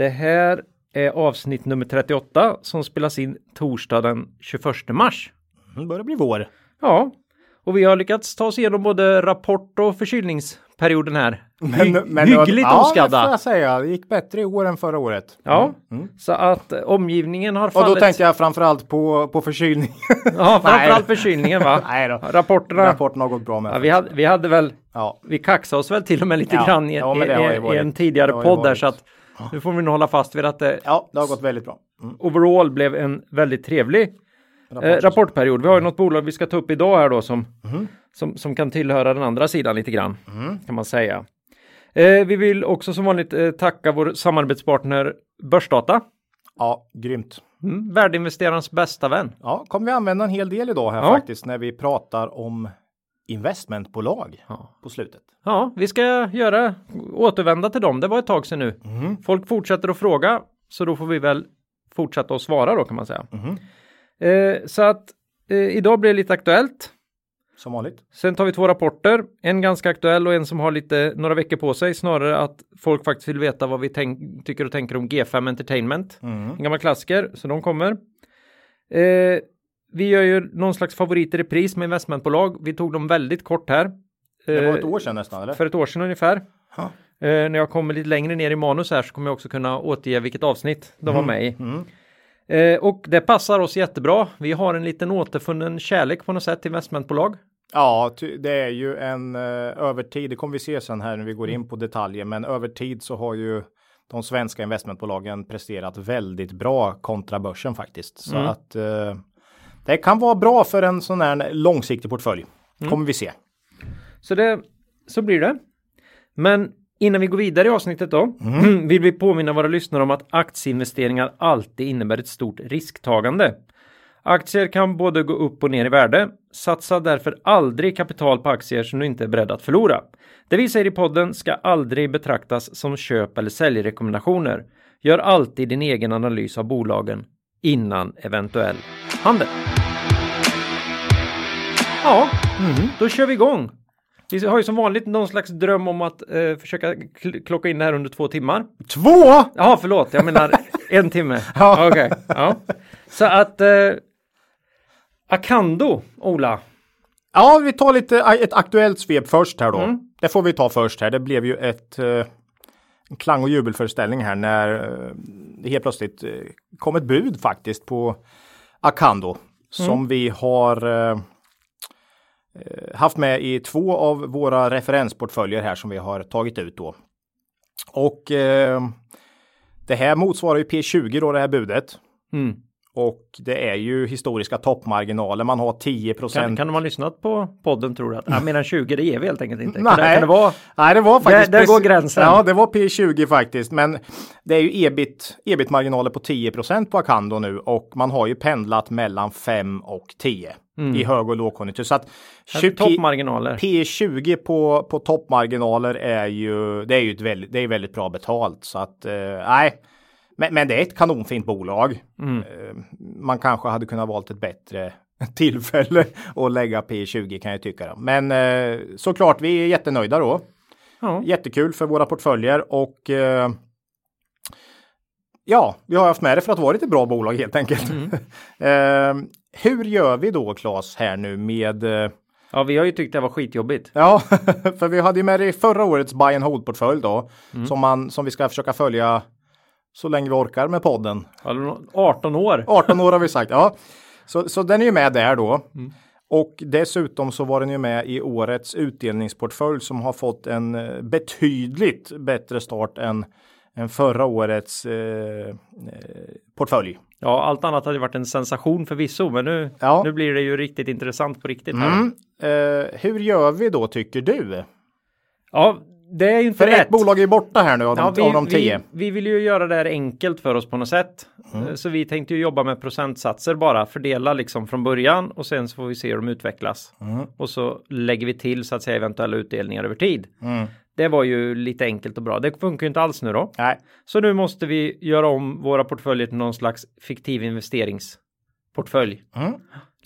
Det här är avsnitt nummer 38 som spelas in torsdag den 21 mars. Det börjar bli vår. Ja, och vi har lyckats ta oss igenom både rapport och förkylningsperioden här. Hy hyggligt ja, oskadda. Ja, det får jag säga. Det gick bättre i år än förra året. Ja, så att omgivningen har Och fallit. då tänkte jag framförallt på, på förkylning. Ja, framförallt förkylningen va? Nej då. Rapporterna. Rapporten har gått bra med. Ja, vi, hade, vi hade väl, Ja. vi kaxade oss väl till och med lite Ja, grann i, ja, men i, i, en tidigare podd där så att nu får vi nog hålla fast vid att det ja, det har gått väldigt bra. Mm. overall blev en väldigt trevlig eh, rapportperiod. Vi har ju något bolag vi ska ta upp idag här då som, Mhm. som, som kan tillhöra den andra sidan lite grann kan man säga. Eh, vi vill också som vanligt eh, tacka vår samarbetspartner Börsdata. Ja, grymt. Mm, värdeinvesterarens bästa vän. Ja, kommer vi använda en hel del idag här Ja. faktiskt när vi pratar om investmentbolag Ja. på slutet. Ja, vi ska göra återvända till dem. Det var ett tag sedan nu. Mhm. Folk fortsätter att fråga, så då får vi väl fortsätta att svara då kan man säga. Mhm. Eh, så att eh, idag blir det lite aktuellt. Som vanligt. Sen tar vi två rapporter, en ganska aktuell och en som har lite några veckor på sig, snarare att folk faktiskt vill veta vad vi tänk, tycker och tänker om G5 Entertainment. Mm. En gammal klassiker, så de kommer. Eh, vi gör ju någon slags favoriter i pris med investmentbolag. Vi tog dem väldigt kort här. Det var Eh, ett år sedan nästan, eller? För ett år sedan ungefär. Ja. Eh, när jag kommer lite längre ner i manus här så kommer jag också kunna återge vilket avsnitt de var med i. Mm. Eh, och det passar oss jättebra. Vi har en liten återfunnen kärlek på något sätt till investmentbolag. Ja, det är ju en eh, över tid. Det kommer vi se sen här när vi går in på detaljer, men över tid så har ju de svenska investmentbolagen presterat väldigt bra kontra börsen faktiskt. Så Mm. att eh, det kan vara bra för en sån här långsiktig portfölj. Mm. Kommer vi se. Så det så blir det. Men innan vi går vidare i avsnittet då vill vi påminna våra lyssnare om att aktieinvesteringar alltid innebär ett stort risktagande. Aktier kan både gå upp och ner i värde. Satsa därför aldrig kapital på aktier som du inte är beredd att förlora. Det vi säger i podden ska aldrig betraktas som köp eller säljrekommendationer. Gör alltid din egen analys av bolagen innan eventuell handel. Ja, då kör vi igång. Vi har ju som vanligt någon slags dröm om att eh, försöka kl- klocka in det här under två timmar. Två! Ja, förlåt, jag menar en timme. Ja. Okej, ja. Så att eh, Akando, Ola. Ja, vi tar lite ett aktuellt svep först här då. Mm. Det får vi ta först här. Det blev ju ett eh, klang och jubelföreställning här när eh, det helt plötsligt eh, kom ett bud faktiskt på Akando som vi har eh, haft med i två av våra referensportföljer här som vi har tagit ut då. Och eh, det här motsvarar ju P20 då det här budet. Mm. Och det är ju historiska toppmarginaler. Man har 10 Kan, procent. kan de ha lyssnat på podden tror du att ja, mer än 20 det ger vi helt enkelt inte? Kan, Nej. det, kan det vara? Nej, det var faktiskt. Där- där går gränsen. Ja, det var P20 faktiskt, men det är ju ebit, ebit-marginaler på 10% på Akando nu och man har ju pendlat mellan 5 och 10 i hög och lågkonjunktur. Så att 20 Toppmarginaler. P20 på, på toppmarginaler är ju, det är ju ett väldigt, det är väldigt bra betalt så att eh, nej. Men, men det är ett kanonfint bolag. Eh, man kanske hade kunnat valt ett bättre tillfälle att lägga P20 kan jag tycka. Men eh, såklart, vi är jättenöjda då. Ja. Jättekul för våra portföljer och eh, ja, vi har haft med det för att vara ett bra bolag helt enkelt. eh, hur gör vi då Claes här nu med eh, ja, vi har ju tyckt det var skitjobbigt. Ja, för vi hade ju med det i förra årets buy and hold portfölj då som man som vi ska försöka följa så länge vi orkar med podden. Ja, 18 år. 18 år har vi sagt. Ja, så, så den är ju med där då. Och dessutom så var den ju med i årets utdelningsportfölj som har fått en eh, betydligt bättre start än, än förra årets eh, eh, portfölj. Ja, allt annat hade varit en sensation förvisso, men nu, Ja. nu blir det ju riktigt intressant på riktigt. Mm. Eh, hur gör vi då tycker du? Ja, det är inte För lätt. ett bolag är borta här nu av de, Ja, vi, av de tio. Vi, vi vill ju göra det här enkelt för oss på något sätt. Mm. Eh, Så vi tänkte ju jobba med procentsatser bara, fördela liksom från början och sen så får vi se hur de utvecklas. Mm. Och så lägger vi till så att säga eventuella utdelningar över tid. Mm. Det var ju lite enkelt och bra. Det funkar ju inte alls nu då. Nej, Så nu måste vi göra om våra portföljer till någon slags fiktiv investeringsportfölj. Mm.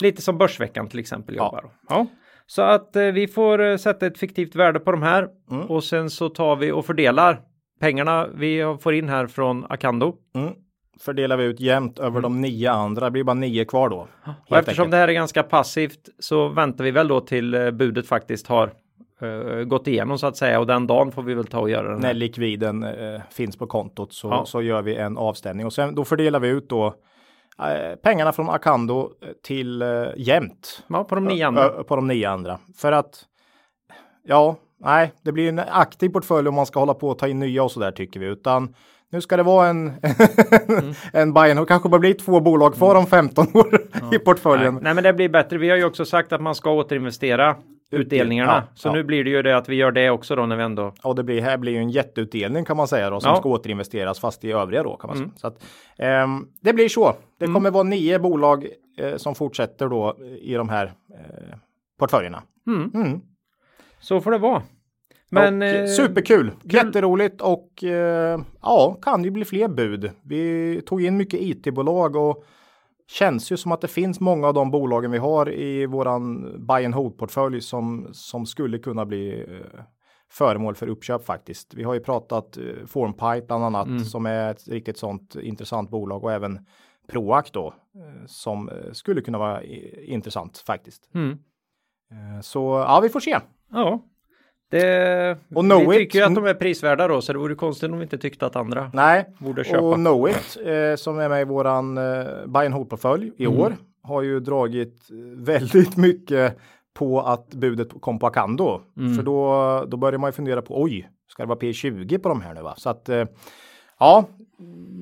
Lite som Börsveckan till exempel Ja. jobbar. Ja. Så att eh, vi får eh, sätta ett fiktivt värde på de här Mm. och sen så tar vi och fördelar pengarna vi får in här från Akando. mm. fördelar vi ut jämnt över de nio andra. Det blir bara nio kvar då. Och eftersom enkelt. det här är ganska passivt så väntar vi väl då till eh, budet faktiskt har eh, gått igenom så att säga och den dagen får vi väl ta och göra den När likviden eh, finns på kontot så, Ja. så gör vi en avstämning och sen då fördelar vi ut då eh, pengarna från Akando till eh, jämnt Ja, på de nio andra. På de nio andra. För att ja, nej, det blir en aktiv portfölj om man ska hålla på och ta in nya och så där tycker vi, utan nu ska det vara en, en buy and kanske bara blir två bolag kvar om 15 år i portföljen. Nej, nej, men det blir bättre. Vi har ju också sagt att man ska återinvestera utdelningarna. Ja, så ja. nu blir det ju det att vi gör det också då när vi ändå. Och det blir, här blir ju en jätteutdelning kan man säga då som Ja. ska återinvesteras fast i övriga då kan man säga. Så att, ehm, det blir så. Det kommer vara nio bolag eh, som fortsätter då i de här eh, portföljerna. Mm. Mm. Så får det vara. Men och, eh, superkul, jätteroligt och eh, ja, kan ju bli fler bud. Vi tog in mycket IT-bolag och känns ju som att det finns många av de bolagen vi har i våran buy and hold portfölj som, som skulle kunna bli eh, föremål för uppköp faktiskt. Vi har ju pratat eh, Formpipe bland annat Mm. som är ett riktigt sånt intressant bolag och även Proact då eh, som skulle kunna vara intressant faktiskt. mm. Så ja, vi får se. Ja. Det, Och Knowit- vi tycker ju att de är prisvärda då, så det vore konstigt om vi inte tyckte att andra Nej, borde köpa. Och Knowit eh, som är med i våran eh, buy and hold portfölj i Mm. år har ju dragit väldigt mycket på att budet kom på Akando. Mm. För då, då börjar man ju fundera på oj, ska det vara P20 på de här nu va? Så att eh, ja,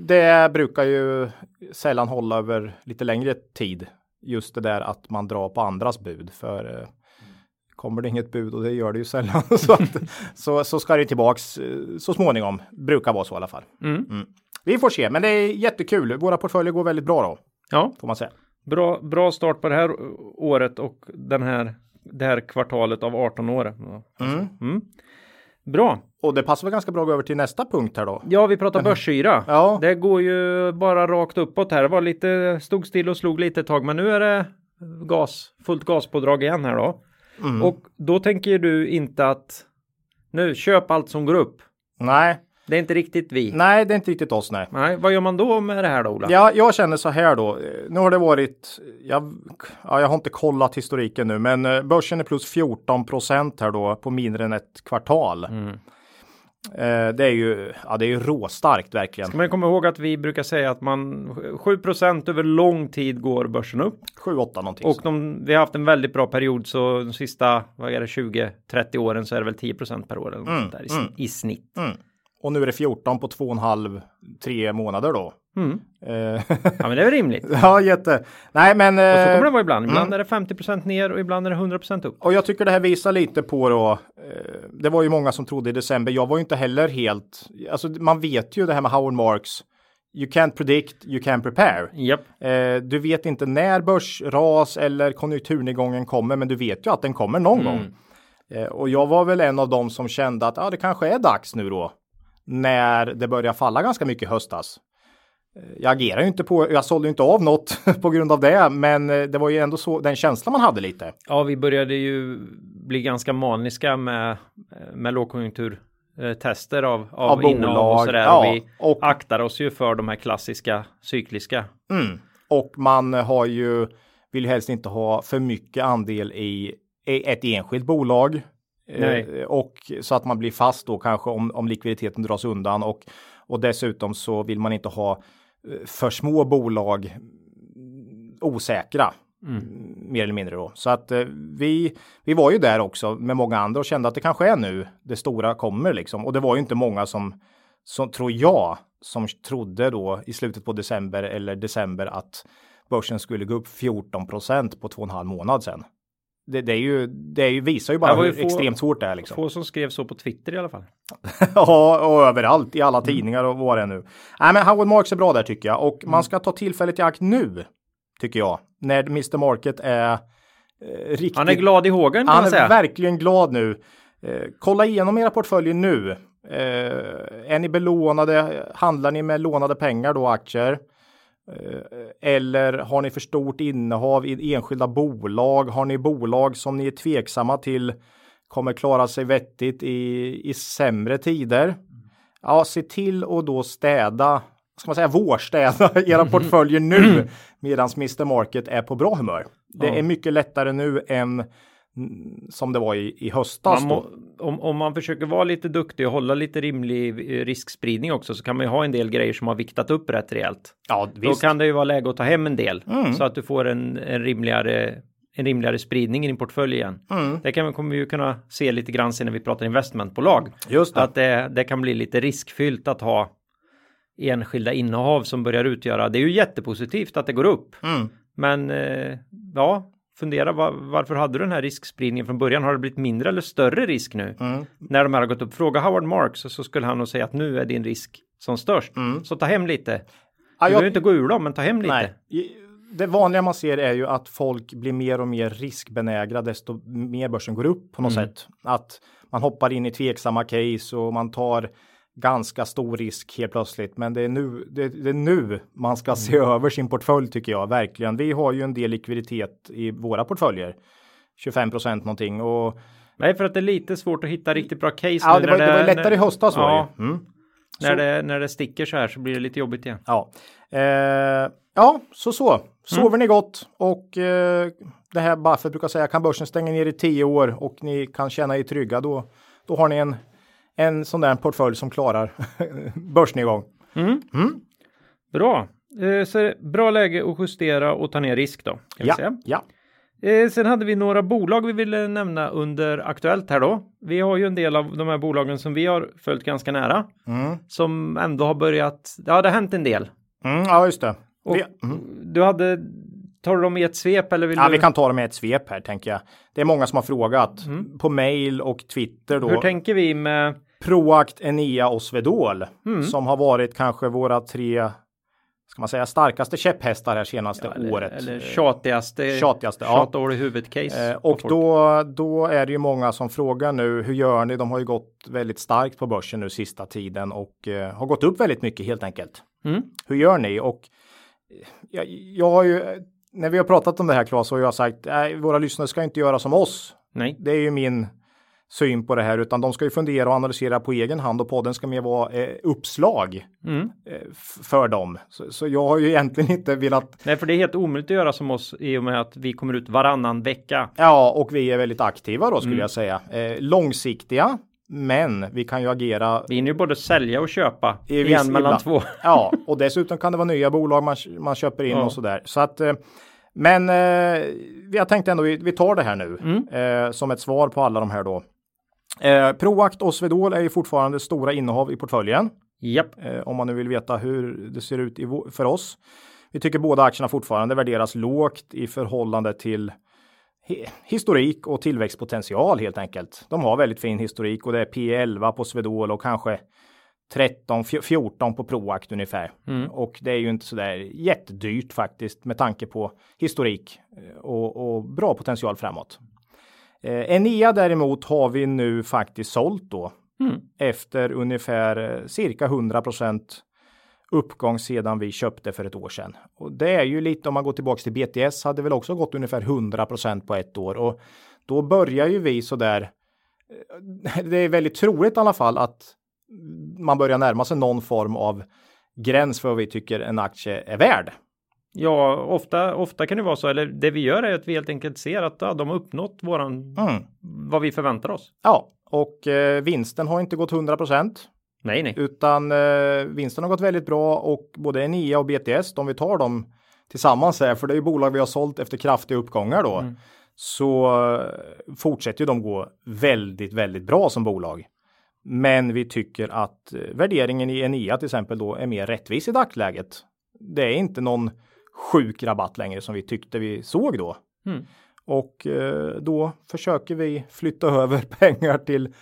det brukar ju sällan hålla över lite längre tid. Just det där att man drar på andras bud för eh, kommer det inget bud och det gör det ju sällan så, att, så, så ska det tillbaks eh, så småningom. Brukar vara så i alla fall. Mm. Vi får se, men det är jättekul. Våra portföljer går väldigt bra då, Ja, får man säga. bra, bra start på det här året och den här, det här kvartalet av 18 år. Mm. Mm. Bra. Och det passar väl ganska bra att gå över till nästa punkt här då. Ja, vi pratar börssyra. Ja. Det går ju bara rakt uppåt här. Det var lite, stod still och slog lite ett tag, men nu är det gas, fullt gaspådrag igen här då. Mm. Och då tänker du inte att nu köp allt som går upp. Nej, Det är inte riktigt vi. nej, det är inte riktigt oss nej. Nej, vad gör man då med det här då Ola? Ja, jag känner så här då. Nu har det varit, jag, ja, jag har inte kollat historiken nu, men eh, börsen är plus 14 procent här då på mindre än ett kvartal. Mm. Eh, det är ju, ja, det är ju råstarkt verkligen. Ska man komma ihåg att vi brukar säga att man 7% över lång tid går börsen upp 7-8 någonting. och de, vi har haft en väldigt bra period så de sista vad är det 20-30 åren så är det väl 10% per år eller Mm, där i, mm. i snitt. Mm. Och nu är det 14 på 2,5-3 månader då. Mm. Eh, Ja, men det är väl rimligt. ja, jätte. Nej, men. Och så eh, kommer det vara ibland. Ibland mm. är det 50% ner och ibland är det 100% upp. Och jag tycker det här visar lite på då. Eh, det var ju många som trodde i december. Jag var ju inte heller helt. Alltså man vet ju det här med Howard Marks. You can't predict, you can prepare. Eh, du vet inte när börsras eller konjunkturnedgången kommer, men du vet ju att den kommer någon Mm. gång. Eh, och jag var väl en av dem som kände att ah, det kanske är dags nu då. När det börjar falla ganska mycket i höstas. Eh, Jag agerar ju inte på, jag sålde ju inte av något på grund av det, men eh, det var ju ändå så den känslan man hade lite. Ja, vi började ju bli ganska maniska med, med lågkonjunkturtester av, av, Av innehav och bolag, sådär. ja, och vi och- aktar oss ju för de här klassiska cykliska. Mm. Och man har ju, vill helst inte ha för mycket andel i, i ett enskilt bolag. Nej. Eh, och så att man blir fast då kanske om, om likviditeten dras undan och, och dessutom så vill man inte ha eh, för små bolag osäkra. Mm. Mer eller mindre då. Så att eh, vi, vi var ju där också med många andra och kände att det kanske är nu det stora kommer liksom. Och det var ju inte många som, som tror jag, som trodde då i slutet på december eller december att börsen skulle gå upp 14 procent på två och en halv månad sedan. Det, det, är ju, det är ju, visar ju bara hur få, extremt svårt det är. Liksom. Få som skrev så på Twitter i alla fall. ja, och överallt i alla tidningar och vad det är nu. Nej, men Howard Marks är bra där tycker jag och mm. man ska ta tillfället i akt nu tycker jag när Mr Market är eh, riktigt. Han är glad i hågen. Han är säga. verkligen glad nu. Eh, kolla igenom era portföljer nu. Eh, är ni belånade? Handlar ni med lånade pengar då aktier? Eh, eller har ni för stort innehav i enskilda bolag? Har ni bolag som ni är tveksamma till kommer klara sig vettigt i, i sämre tider? Ja, se till att då städa, ska man säga vårstäda era portföljer nu medan Mr Market är på bra humör. Det är mycket lättare nu än som det var i, i höstas. Må, om, om man försöker vara lite duktig och hålla lite rimlig eh, riskspridning också så kan man ju ha en del grejer som har viktat upp rätt rejält. Ja, visst. Då kan det ju vara läge att ta hem en del mm. så att du får en, en rimligare en rimligare spridning i din portfölj igen. Mm. Det kan, kommer vi ju kunna se lite grann sen när vi pratar investmentbolag. Just det. Att det, det kan bli lite riskfyllt att ha enskilda innehav som börjar utgöra. Det är ju jättepositivt att det går upp. Mm. Men eh, ja, fundera var, varför hade du den här riskspridningen från början? Har det blivit mindre eller större risk nu? Mm. När de här har gått upp. Fråga Howard Marks så, skulle han nog säga att nu är din risk som störst. Mm. Så ta hem lite. Du behöver inte gå ur dem, men ta hem lite. Nej. Det vanliga man ser är ju att folk blir mer och mer riskbenägna desto mer börsen går upp på något mm. sätt. Att man hoppar in i tveksamma case och man tar ganska stor risk helt plötsligt. Men det är nu, det, det är nu man ska mm. se över sin portfölj tycker jag verkligen. Vi har ju en del likviditet i våra portföljer. 25 procent någonting och Nej, för att det är lite svårt att hitta riktigt bra case. Ja, det var, det, det var lättare när, i höstas. Ja, mm. när, det, när det sticker så här så blir det lite jobbigt igen. Ja, eh, ja så så. Sover mm. ni gott och eh, det här Buffett brukar säga kan börsen stänga ner i tio år och ni kan känna er trygga då, då har ni en en sån där portfölj som klarar börsnedgång. Mm. Mm. Bra, eh, så bra läge att justera och ta ner risk då. Ja, ja. Eh, sen hade vi några bolag vi ville nämna under Aktuellt här då. Vi har ju en del av de här bolagen som vi har följt ganska nära. Mm. Som ändå har börjat, ja det har hänt en del. Mm, ja just det. Och vi, mm. Du hade Tar du dem i ett svep eller vill Ja, du... vi kan ta dem i ett svep här tänker jag. Det är många som har frågat mm. på mail och Twitter då. Hur tänker vi med Proact, Enea och Svedol mm. som har varit kanske våra tre ska man säga starkaste käpphästar här senaste ja, eller, året. Eller tjatigaste, tjatigaste ja. tjata år i huvudet case. Eh, och då, då är det ju många som frågar nu hur gör ni? De har ju gått väldigt starkt på börsen nu sista tiden och eh, har gått upp väldigt mycket helt enkelt. Mm. Hur gör ni? Och eh, jag, jag har ju när vi har pratat om det här Claes har jag sagt nej, våra lyssnare ska inte göra som oss. Nej. Det är ju min syn på det här utan de ska ju fundera och analysera på egen hand och podden ska mer vara eh, uppslag mm. eh, för dem. Så, så, jag har ju egentligen inte velat. Nej, för det är helt omöjligt att göra som oss i och med att vi kommer ut varannan vecka. Ja, och vi är väldigt aktiva då skulle mm. jag säga. Eh, långsiktiga. Men vi kan ju agera. Vi hinner ju både sälja och köpa i igen mellan ibland. två. ja, och dessutom kan det vara nya bolag man, man köper in ja. och så där. Så att eh, men eh, jag tänkte ändå vi, vi tar det här nu mm. eh, som ett svar på alla de här då. Eh, Proact och Swedol är ju fortfarande stora innehav i portföljen. Japp. Eh, om man nu vill veta hur det ser ut i, för oss. Vi tycker båda aktierna fortfarande värderas lågt i förhållande till historik och tillväxtpotential helt enkelt. De har väldigt fin historik och det är P11 på Swedol och kanske 13, 14 på Proact ungefär. Mm. Och det är ju inte så där jättedyrt faktiskt med tanke på historik eh, och, och bra potential framåt. Eh, Enea däremot har vi nu faktiskt sålt då mm. efter ungefär eh, cirka 100 uppgång sedan vi köpte för ett år sedan. Och det är ju lite om man går tillbaks till BTS hade väl också gått ungefär 100% på ett år och då börjar ju vi så där. Eh, det är väldigt troligt i alla fall att man börjar närma sig någon form av gräns för vad vi tycker en aktie är värd. Ja, ofta, ofta kan det vara så, eller det vi gör är att vi helt enkelt ser att ja, de har uppnått våran, mm. vad vi förväntar oss. Ja, och eh, vinsten har inte gått 100 procent. Nej, nej. Utan eh, vinsten har gått väldigt bra och både Enia och BTS, om vi tar dem tillsammans här, för det är ju bolag vi har sålt efter kraftiga uppgångar då, mm. så eh, fortsätter ju de gå väldigt, väldigt bra som bolag. Men vi tycker att eh, värderingen i Enia till exempel då är mer rättvis i dagsläget. Det är inte någon sjuk rabatt längre som vi tyckte vi såg då. Mm. Och eh, då försöker vi flytta över pengar till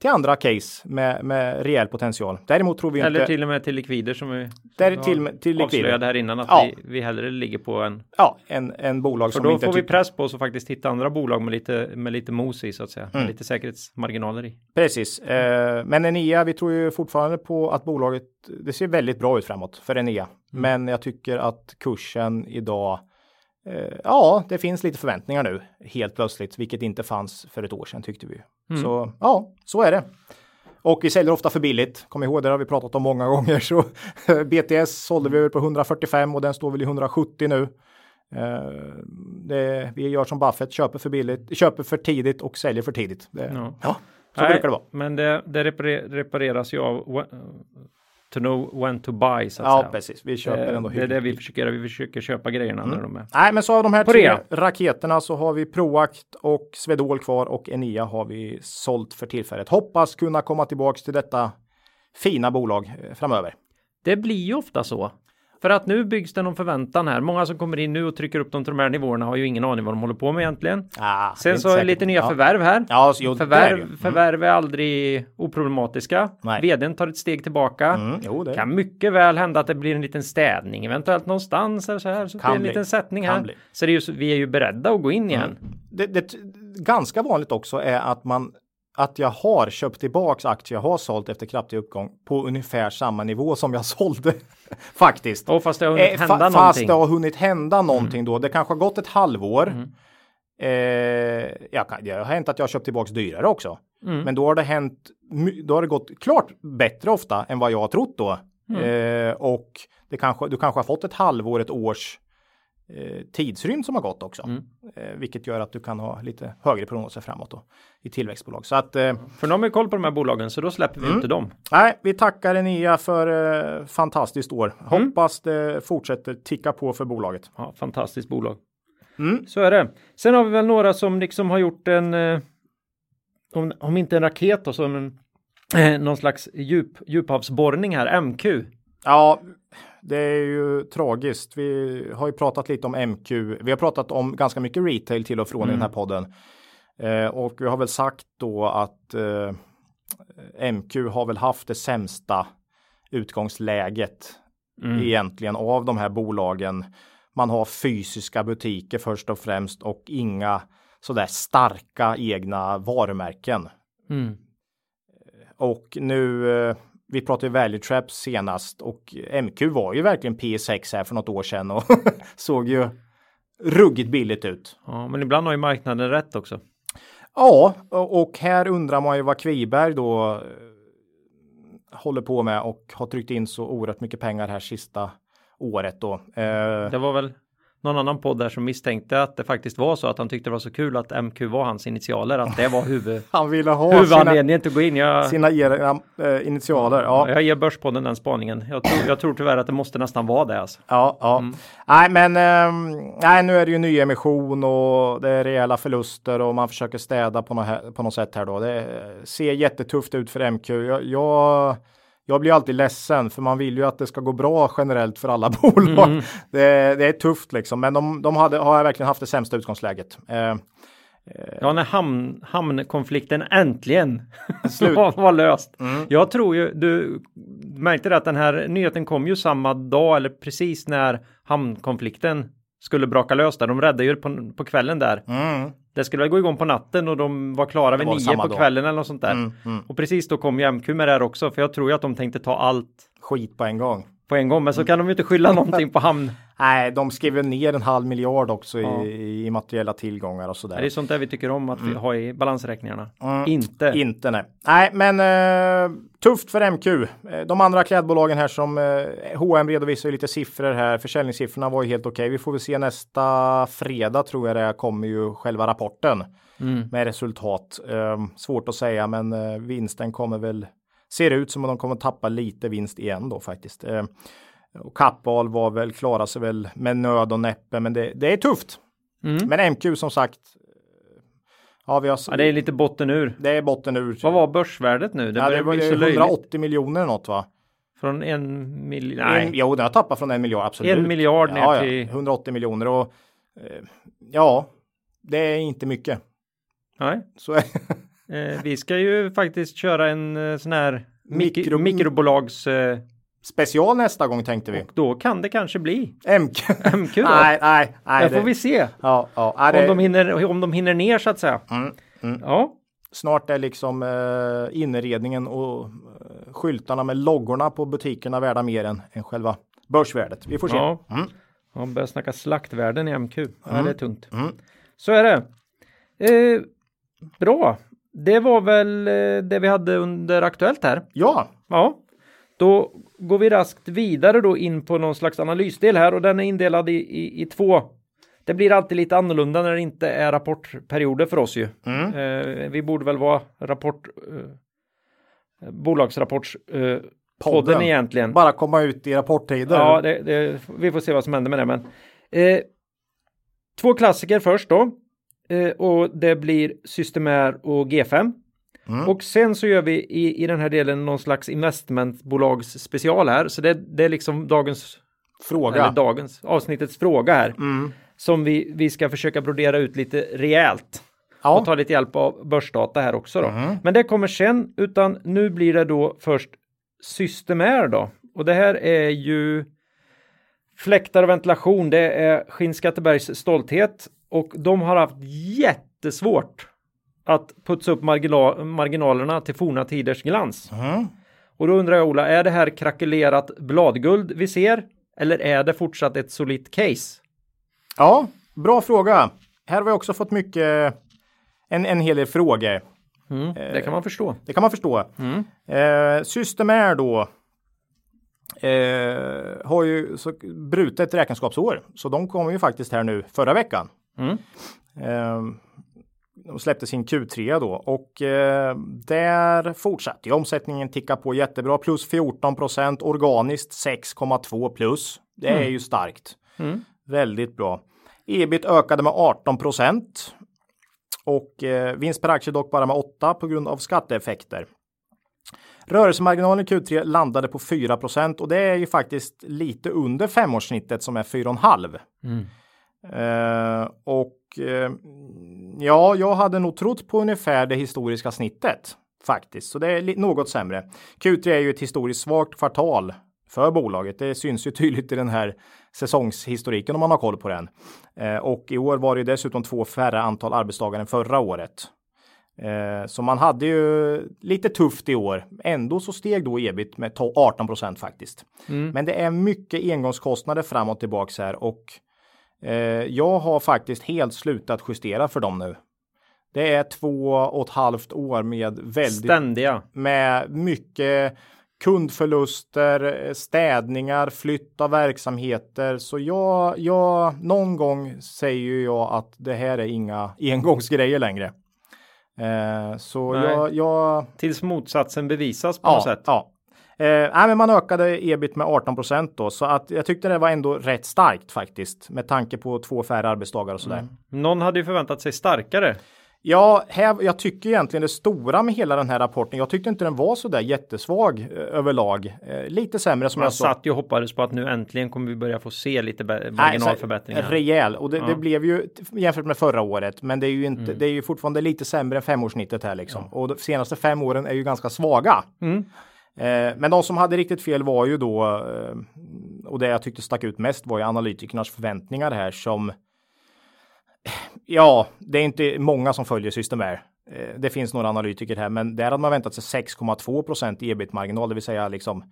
till andra case med, med rejäl potential. Däremot tror vi Eller inte... till och med till likvider som vi Där till, till avslöjade likvider. här innan att Ja. vi, vi hellre ligger på en. Ja, en, en bolag För som då inte får vi press på oss och faktiskt hitta andra bolag med lite, med lite mos i så att säga. Mm. Med lite säkerhetsmarginaler i. Precis, eh, men Enea, vi tror ju fortfarande på att bolaget, det ser väldigt bra ut framåt för Enea. Mm. Men jag tycker att kursen idag, eh, ja, det finns lite förväntningar nu helt plötsligt, vilket inte fanns för ett år sedan tyckte vi. Mm. Så ja, så är det. Och vi säljer ofta för billigt. Kom ihåg, det har vi pratat om många gånger. Så BTS sålde vi på 145 och den står väl i 170 nu. Eh, det, vi gör som Buffett, köper för billigt, köper för tidigt och säljer för tidigt. Det, Ja. ja. så Nej, brukar det vara. Men det, det reparer, repareras ju av wh- to know when to buy så att Ja, säga. precis. Vi köper Eh, ändå det är det vi försöker göra. Vi försöker köpa grejerna när de är. Nej, men så av de här tre raketerna så har vi Proact och Swedol kvar och Enea har vi sålt för tillfället. Hoppas kunna komma tillbaks till detta fina bolag eh, framöver. Det blir ju ofta så. För att nu byggs det någon förväntan här. Många som kommer in nu och trycker upp dem till de här nivåerna har ju ingen aning vad de håller på med egentligen. Ah, är Sen så är lite nya ja. förvärv här. Ja, jo, är Förvärv, ju. Mm. förvärv är aldrig oproblematiska. Nej. Vdn tar ett steg tillbaka. Mm, jo, det Kan mycket väl hända att det blir en liten städning eventuellt någonstans eller så här. Så Kan det är en bli. liten sättning Kan här. bli. Mm. Så det är ju, vi är ju beredda att gå in igen. det, det, ganska vanligt också är att man att jag har köpt tillbaks aktier jag har sålt efter kraftig uppgång på ungefär samma nivå som jag sålde faktiskt. Och fast det har hunnit Eh, hända fa- fast någonting. det har hunnit hända någonting då. Det kanske har gått ett halvår. Mm. Eh, jag kan, det har hänt att jag har köpt tillbaks dyrare också. Mm. Men då har det hänt. Då har det gått klart bättre ofta än vad jag har trott då. Mm. Eh, och det kanske, du kanske har fått ett halvår, ett års eh, tidsrymd som har gått också. Mm. Eh, vilket gör att du kan ha lite högre prognoser framåt då, i tillväxtbolag. Så att eh, För nu har ju koll på de här bolagen så då släpper vi Mm. inte dem. nej, vi tackar Enea för eh, fantastiskt år. Mm. Hoppas det fortsätter ticka på för bolaget. Ja, fantastiskt bolag. Mm. Så är det. Sen har vi väl några som liksom har gjort en, eh, om, om inte en raket då, som en, eh, någon slags djup, djuphavsborrning här, MQ. Ja, det är ju tragiskt. Vi har ju pratat lite om MQ. Vi har pratat om ganska mycket retail till och från i den här podden. Eh, och vi har väl sagt då att eh, MQ har väl haft det sämsta utgångsläget egentligen av de här bolagen. Man har fysiska butiker först och främst och inga sådär starka egna varumärken. Mm. Och nu, eh, vi pratade ju Value Traps senast och MQ var ju verkligen P6 här för något år sedan och såg ju ruggigt billigt ut. Ja, men ibland har ju marknaden rätt också. Ja, och här undrar man ju vad Kviberg då eh, håller på med och har tryckt in så oerhört mycket pengar här sista året då. Eh, Det var väl någon annan podd där som misstänkte att det faktiskt var så att han tyckte det var så kul att MQ var hans initialer, att det var huvud, han ville ha huvudanledningen till att gå in. Jag, sina egna, eh, initialer. Ja, jag ger Börspodden den spaningen. Jag tror, jag tror tyvärr att det måste nästan vara det. Alltså. Ja, ja. Nej, men ehm, nej, nu är det ju nyemission och det är rejäla förluster och man försöker städa på något, på något sätt här då. Det ser jättetufft ut för MQ. Jag, jag, jag blir alltid ledsen för man vill ju att det ska gå bra generellt för alla bolag. Det, det är tufft liksom, men de, de hade, har verkligen haft det sämsta utgångsläget. Eh, Ja, när hamn, hamnkonflikten äntligen Slut. var, löst. Jag tror ju, du märkte det att den här nyheten kom ju samma dag eller precis när hamnkonflikten skulle braka lös där. De räddade ju på, på kvällen där. mm, Det skulle väl gå igång på natten och de var klara vid var nio på dag. kvällen eller något sånt där. mm, mm. Och precis då kom ju MQ med det här också, för jag tror ju att de tänkte ta allt Skit på en gång. På en gång, men så kan de ju inte skylla någonting på hamn. Nej, de skriver ner en halv miljard också Ja. i, i materiella tillgångar och sådär. Det är sånt där vi tycker om att vi har i balansräkningarna. Mm. Inte. Inte nej. Nej, men eh, tufft för MQ. Eh, De andra klädbolagen här som eh, H&M redovisar lite siffror här. Försäljningssiffrorna var ju helt okej. Vi får väl se nästa fredag tror jag det kommer ju själva rapporten Mm. med resultat. Eh, svårt att säga, men eh, vinsten kommer väl ser ut som att de kommer tappa lite vinst igen då faktiskt. Eh, och Kappahl var väl klara sig väl med nöd och näppe, men det, det är tufft. Mm. Men MQ som sagt. eh, Ja, vi har, Ja, det är lite botten ur. det är botten ur. Vad var börsvärdet nu? Det ja, det var ju så löjligt. 180 miljoner något va? Från en miljard. En, Nej, jo, den har tappat från en miljard, absolut. en miljard ner ja, till. 180 miljoner och eh, ja, det är inte mycket. Nej, Så eh, vi ska ju faktiskt köra en eh, sån här mikro, Mikro- mikrobolags eh, special nästa gång tänkte vi. och då kan det kanske bli MQ. MQ då. nej, nej, nej. Där det- får vi se Ja, ja. nej, det, om de hinner, om de hinner ner så att säga. Mm, mm. Ja, Snart är liksom eh, inredningen och eh, skyltarna med loggorna på butikerna värda mer än, än själva börsvärdet. Vi får se. Ja. Mm. man börjar snacka slaktvärden i MQ. Ja, det är tungt. Mm. Så är det. Eh, bra. Det var väl eh, det vi hade under Aktuellt här. Ja, Ja, då går vi raskt vidare då in på någon slags analysdel här och den är indelad i, i, i två. Det blir alltid lite annorlunda när det inte är rapportperioder för oss ju. Mm. Eh, vi borde väl vara rapport eh, bolagsrapports eh, podden. Podden. egentligen. bara komma ut i rapporttider. Ja, det, det, vi får se vad som händer med det. Men, eh, två klassiker först då. Eh, och det blir Systemair och G5. Mm. Och sen så gör vi i, i den här delen någon slags investmentbolags special här. Så det, det är liksom dagens, Fråga. eller dagens, avsnittets fråga här. Mm. Som vi, vi ska försöka brodera ut lite rejält. Ja. Och ta lite hjälp av börsdata här också då. Mhm. Men det kommer sen, utan nu blir det då först Systemair då. Och det här är ju fläktar och ventilation. Det är Skinnskattebergs stolthet och de har haft jättesvårt att putsa upp margila- marginalerna till forna tiders glans. Mm. Och då undrar jag Ola, är det här krackelerat bladguld vi ser? Eller är det fortsatt ett solitt case? ja, bra fråga. Här har vi också fått mycket, en, en hel del frågor. Mm, det kan man förstå. Det kan man förstå. Mm. Eh, Systemair då eh, har ju så, brutet räkenskapsår. Så de kom ju faktiskt här nu förra veckan. Mm. Eh, de släppte sin Q3 då och eh, där fortsatte ju omsättningen ticka på jättebra. Plus 14 procent organiskt 6,2 plus. Det är ju starkt. Mm. Väldigt bra. Ebit ökade med 18 procent. Och eh, vinst per aktie dock bara med 8 på grund av skatteeffekter. Rörelsemarginalen i Q3 landade på 4% och det är ju faktiskt lite under femårssnittet som är 4,5. Mm. Eh, och eh, ja, jag hade nog trott på ungefär det historiska snittet faktiskt, så det är något sämre. Q3 är ju ett historiskt svagt kvartal för bolaget. Det syns ju tydligt i den här säsongshistoriken om man har koll på den. Eh, och i år var det dessutom två färre antal arbetsdagar än förra året. Eh, så man hade ju lite tufft i år. Ändå så steg då ebit med to- 18 procent faktiskt. Mm. Men det är mycket engångskostnader fram och tillbaks här och jag har faktiskt helt slutat justera för dem nu. Det är två och ett halvt år med väldigt Ständiga. med mycket kundförluster, eh, städningar, flytt av verksamheter. Så jag, jag, någon gång säger ju jag att det här är inga engångsgrejer längre. Eh, så jag, jag, Tills motsatsen bevisas på ja, något sätt. ja. Eh, nej, men man ökade ebit med 18 procent då, så att jag tyckte det var ändå rätt starkt faktiskt med tanke på två färre arbetsdagar och sådär. Någon hade ju förväntat sig starkare. Ja, här, jag tycker egentligen det stora med hela den här rapporten. Jag tyckte inte den var så där jättesvag eh, överlag. Eh, lite sämre som Man jag sa. satt ju och hoppades på att nu äntligen kommer vi börja få se lite Nej, marginalförbättringar. så- Rejäl och det, Ja. det blev ju jämfört med förra året. Men det är ju inte, det är ju fortfarande lite sämre än femårssnittet här liksom. Och de senaste fem åren är ju ganska svaga. Mm. Eh, men de som hade riktigt fel var ju då eh, och det jag tyckte stack ut mest var ju analytikernas förväntningar här som eh, Ja, det är inte många som följer systemär. Det finns några analytiker här, men där hade man väntat sig 6,2 procent ebit-marginal, det vill säga liksom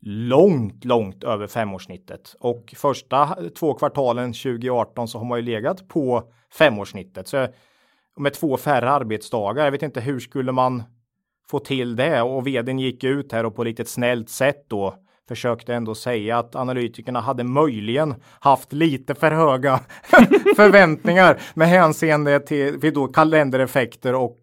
långt, långt över femårssnittet. Och första två kvartalen 2018 så har man ju legat på femårssnittet. Så med två färre arbetsdagar, jag vet inte hur skulle man få till det? Och vdn gick ut här och på lite snällt sätt då försökte ändå säga att analytikerna hade möjligen haft lite för höga förväntningar med hänseende till, till då kalendereffekter och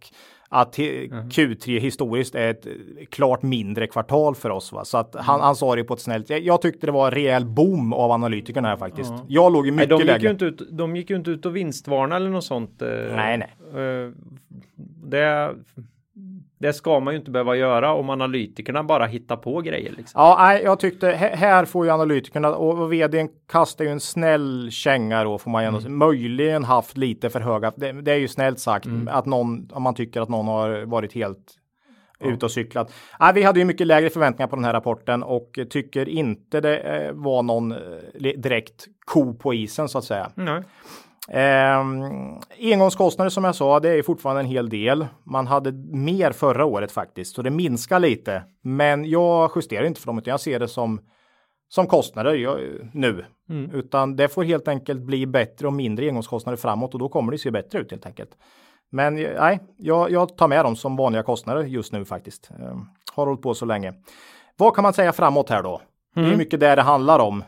att he- Q3 historiskt är ett klart mindre kvartal för oss. Va? Så att han, han sa det på ett snällt. Jag, jag tyckte det var en rejäl boom av analytikerna här faktiskt. Jag låg Nej, mycket de, gick lägre. ju inte ut, de gick ju inte ut och vinstvarna eller något sånt. eh, Nej, nej. eh, Det, Det ska man ju inte behöva göra om analytikerna bara hittar på grejer. Liksom. Ja, nej, jag tyckte här får ju analytikerna och, och vdn kastar ju en snäll känga då får man ju ändå mm. möjligen haft lite för höga. Det, det är ju snällt sagt mm. att någon om man tycker att någon har varit helt ja. ute och cyklat. Nej, vi hade ju mycket lägre förväntningar på den här rapporten och tycker inte det eh, var någon eh, direkt ko på isen så att säga. Nej. Eh, engångskostnader som jag sa, det är fortfarande en hel del. Man hade mer förra året faktiskt, så det minskar lite. Men jag justerar inte för dem, utan jag ser det som som kostnader jag, nu, mm. utan det får helt enkelt bli bättre och mindre engångskostnader framåt och då kommer det se bättre ut helt enkelt. Men nej, jag, jag tar med dem som vanliga kostnader just nu faktiskt. Eh, har hållit på så länge. Vad kan man säga framåt här då? Mm. Det är mm. mycket det det handlar om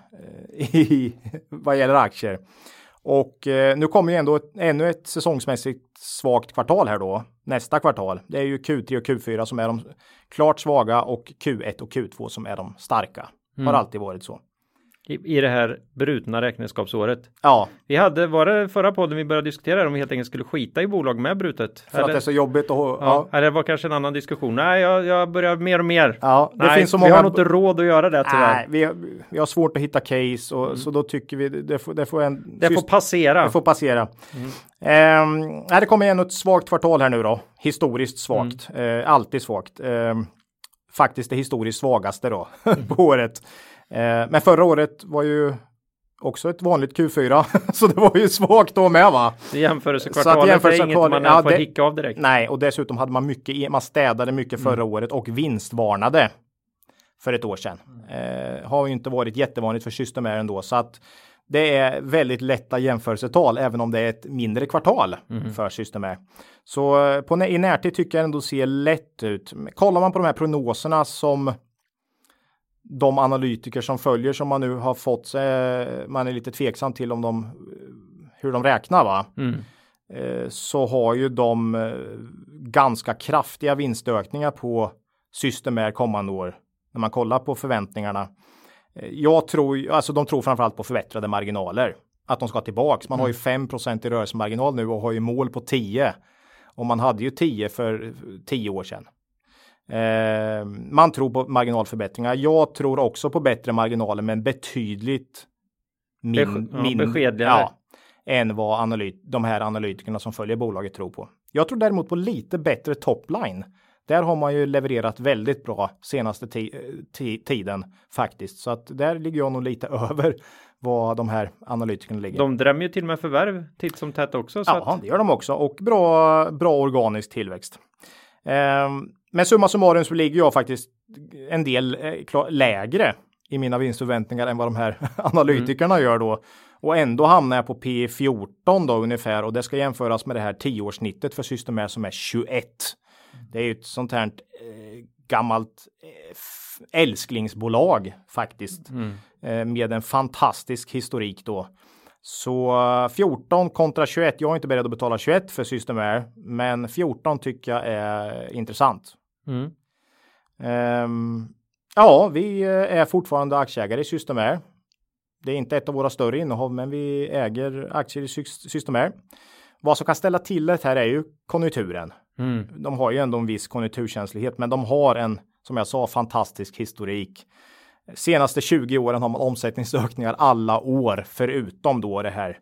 eh, i, vad gäller aktier. Och eh, nu kommer ju ändå ett, ännu ett säsongsmässigt svagt kvartal här då. Nästa kvartal. Det är ju Q3 och Q4 som är de klart svaga och Q1 och Q2 som är de starka. Mm. Har alltid varit så i, i det här brutna räkenskapsåret. Ja. Vi hade, var det förra podden vi började diskutera om vi helt enkelt skulle skita i bolag med brutet? För eller? att det är så jobbigt och, ja. ja. Eller det var kanske en annan diskussion. Nej, jag, jag börjar mer och mer. Ja, det Nej, finns så många... vi har nog inte råd att göra det tyvärr. Nej, vi, har, vi har svårt att hitta case och mm. så då tycker vi det får, det får en... Det får passera. Det får passera. Mm. Um, det kommer igen ett svagt kvartal här nu då. Historiskt svagt. Mm. Uh, alltid svagt. Uh, faktiskt det historiskt svagaste då på året. Eh, men förra året var ju också ett vanligt Q4, så det var ju svagt då med va? Jämförelsekvartalet jämförelse är inget man ja, får det, hicka av direkt. Nej, och dessutom hade man mycket, man städade mycket förra mm. året och vinstvarnade för ett år sedan. Eh, har ju inte varit jättevanligt för Systemair ändå, så att det är väldigt lätta jämförelsetal, även om det är ett mindre kvartal mm. för Systemair. Så eh, på, i närtid tycker jag ändå ser lätt ut. Kollar man på de här prognoserna som de analytiker som följer som man nu har fått, man är lite tveksam till om de, hur de räknar va. Mm. Eh, så har ju de eh, ganska kraftiga vinstökningar på Systemair kommande år. När man kollar på förväntningarna. Eh, jag tror, alltså de tror framförallt på förbättrade marginaler. Att de ska tillbaks. Man mm. har ju 5 mm. i rörelsemarginal nu och har ju mål på 10. Och man hade ju 10 för 10 år sedan. Eh, man tror på marginalförbättringar. Jag tror också på bättre marginaler, men betydligt min, ja, min, beskedligare. Ja, än vad analyt, de här analytikerna som följer bolaget tror på. Jag tror däremot på lite bättre topline. Där har man ju levererat väldigt bra senaste tiden faktiskt, så att där ligger jag nog lite över vad de här analytikerna ligger. De drämmer ju till med förvärv titt som tätt också. Så ja, att... det gör de också och bra, bra organisk tillväxt. Um, men summa summarum så ligger jag faktiskt en del eh, lägre i mina vinstförväntningar än vad de här analytikerna mm. gör då. Och ändå hamnar jag på P14 då ungefär och det ska jämföras med det här tioårssnittet för Systemair som är 21. Det är ju ett sånt här eh, gammalt eh, älsklingsbolag faktiskt mm. eh, med en fantastisk historik då. Så 14 kontra 21. Jag är inte beredd att betala 21 för Systemair, men 14 tycker jag är intressant. Mm. Um, ja, vi eh, är fortfarande aktieägare i Systemair. Det är inte ett av våra större innehav, men vi äger aktier i Systemair. Vad som kan ställa till det här är ju konjunkturen. Mm. De har ju ändå en viss konjunkturkänslighet, men de har en, som jag sa, fantastisk historik. Senaste 20 åren har man omsättningsökningar alla år, förutom då det här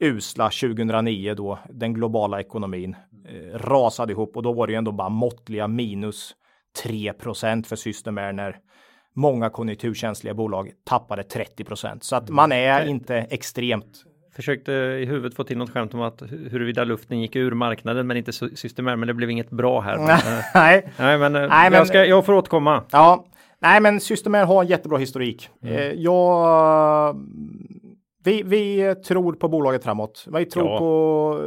usla 2009 då den globala ekonomin eh, rasade ihop och då var det ju ändå bara måttliga minus 3% för Systemair när många konjunkturkänsliga bolag tappade 30% så att man är mm. inte extremt Försökte i huvudet få till något skämt om att huruvida luften gick ur marknaden men inte Systemair men det blev inget bra här. Nej, Nej men, Nej, jag, men ska, jag får återkomma. Ja, Nej, men Systemair har en jättebra historik. Mm. Eh, jag vi, vi tror på bolaget framåt. Vi tror ja. på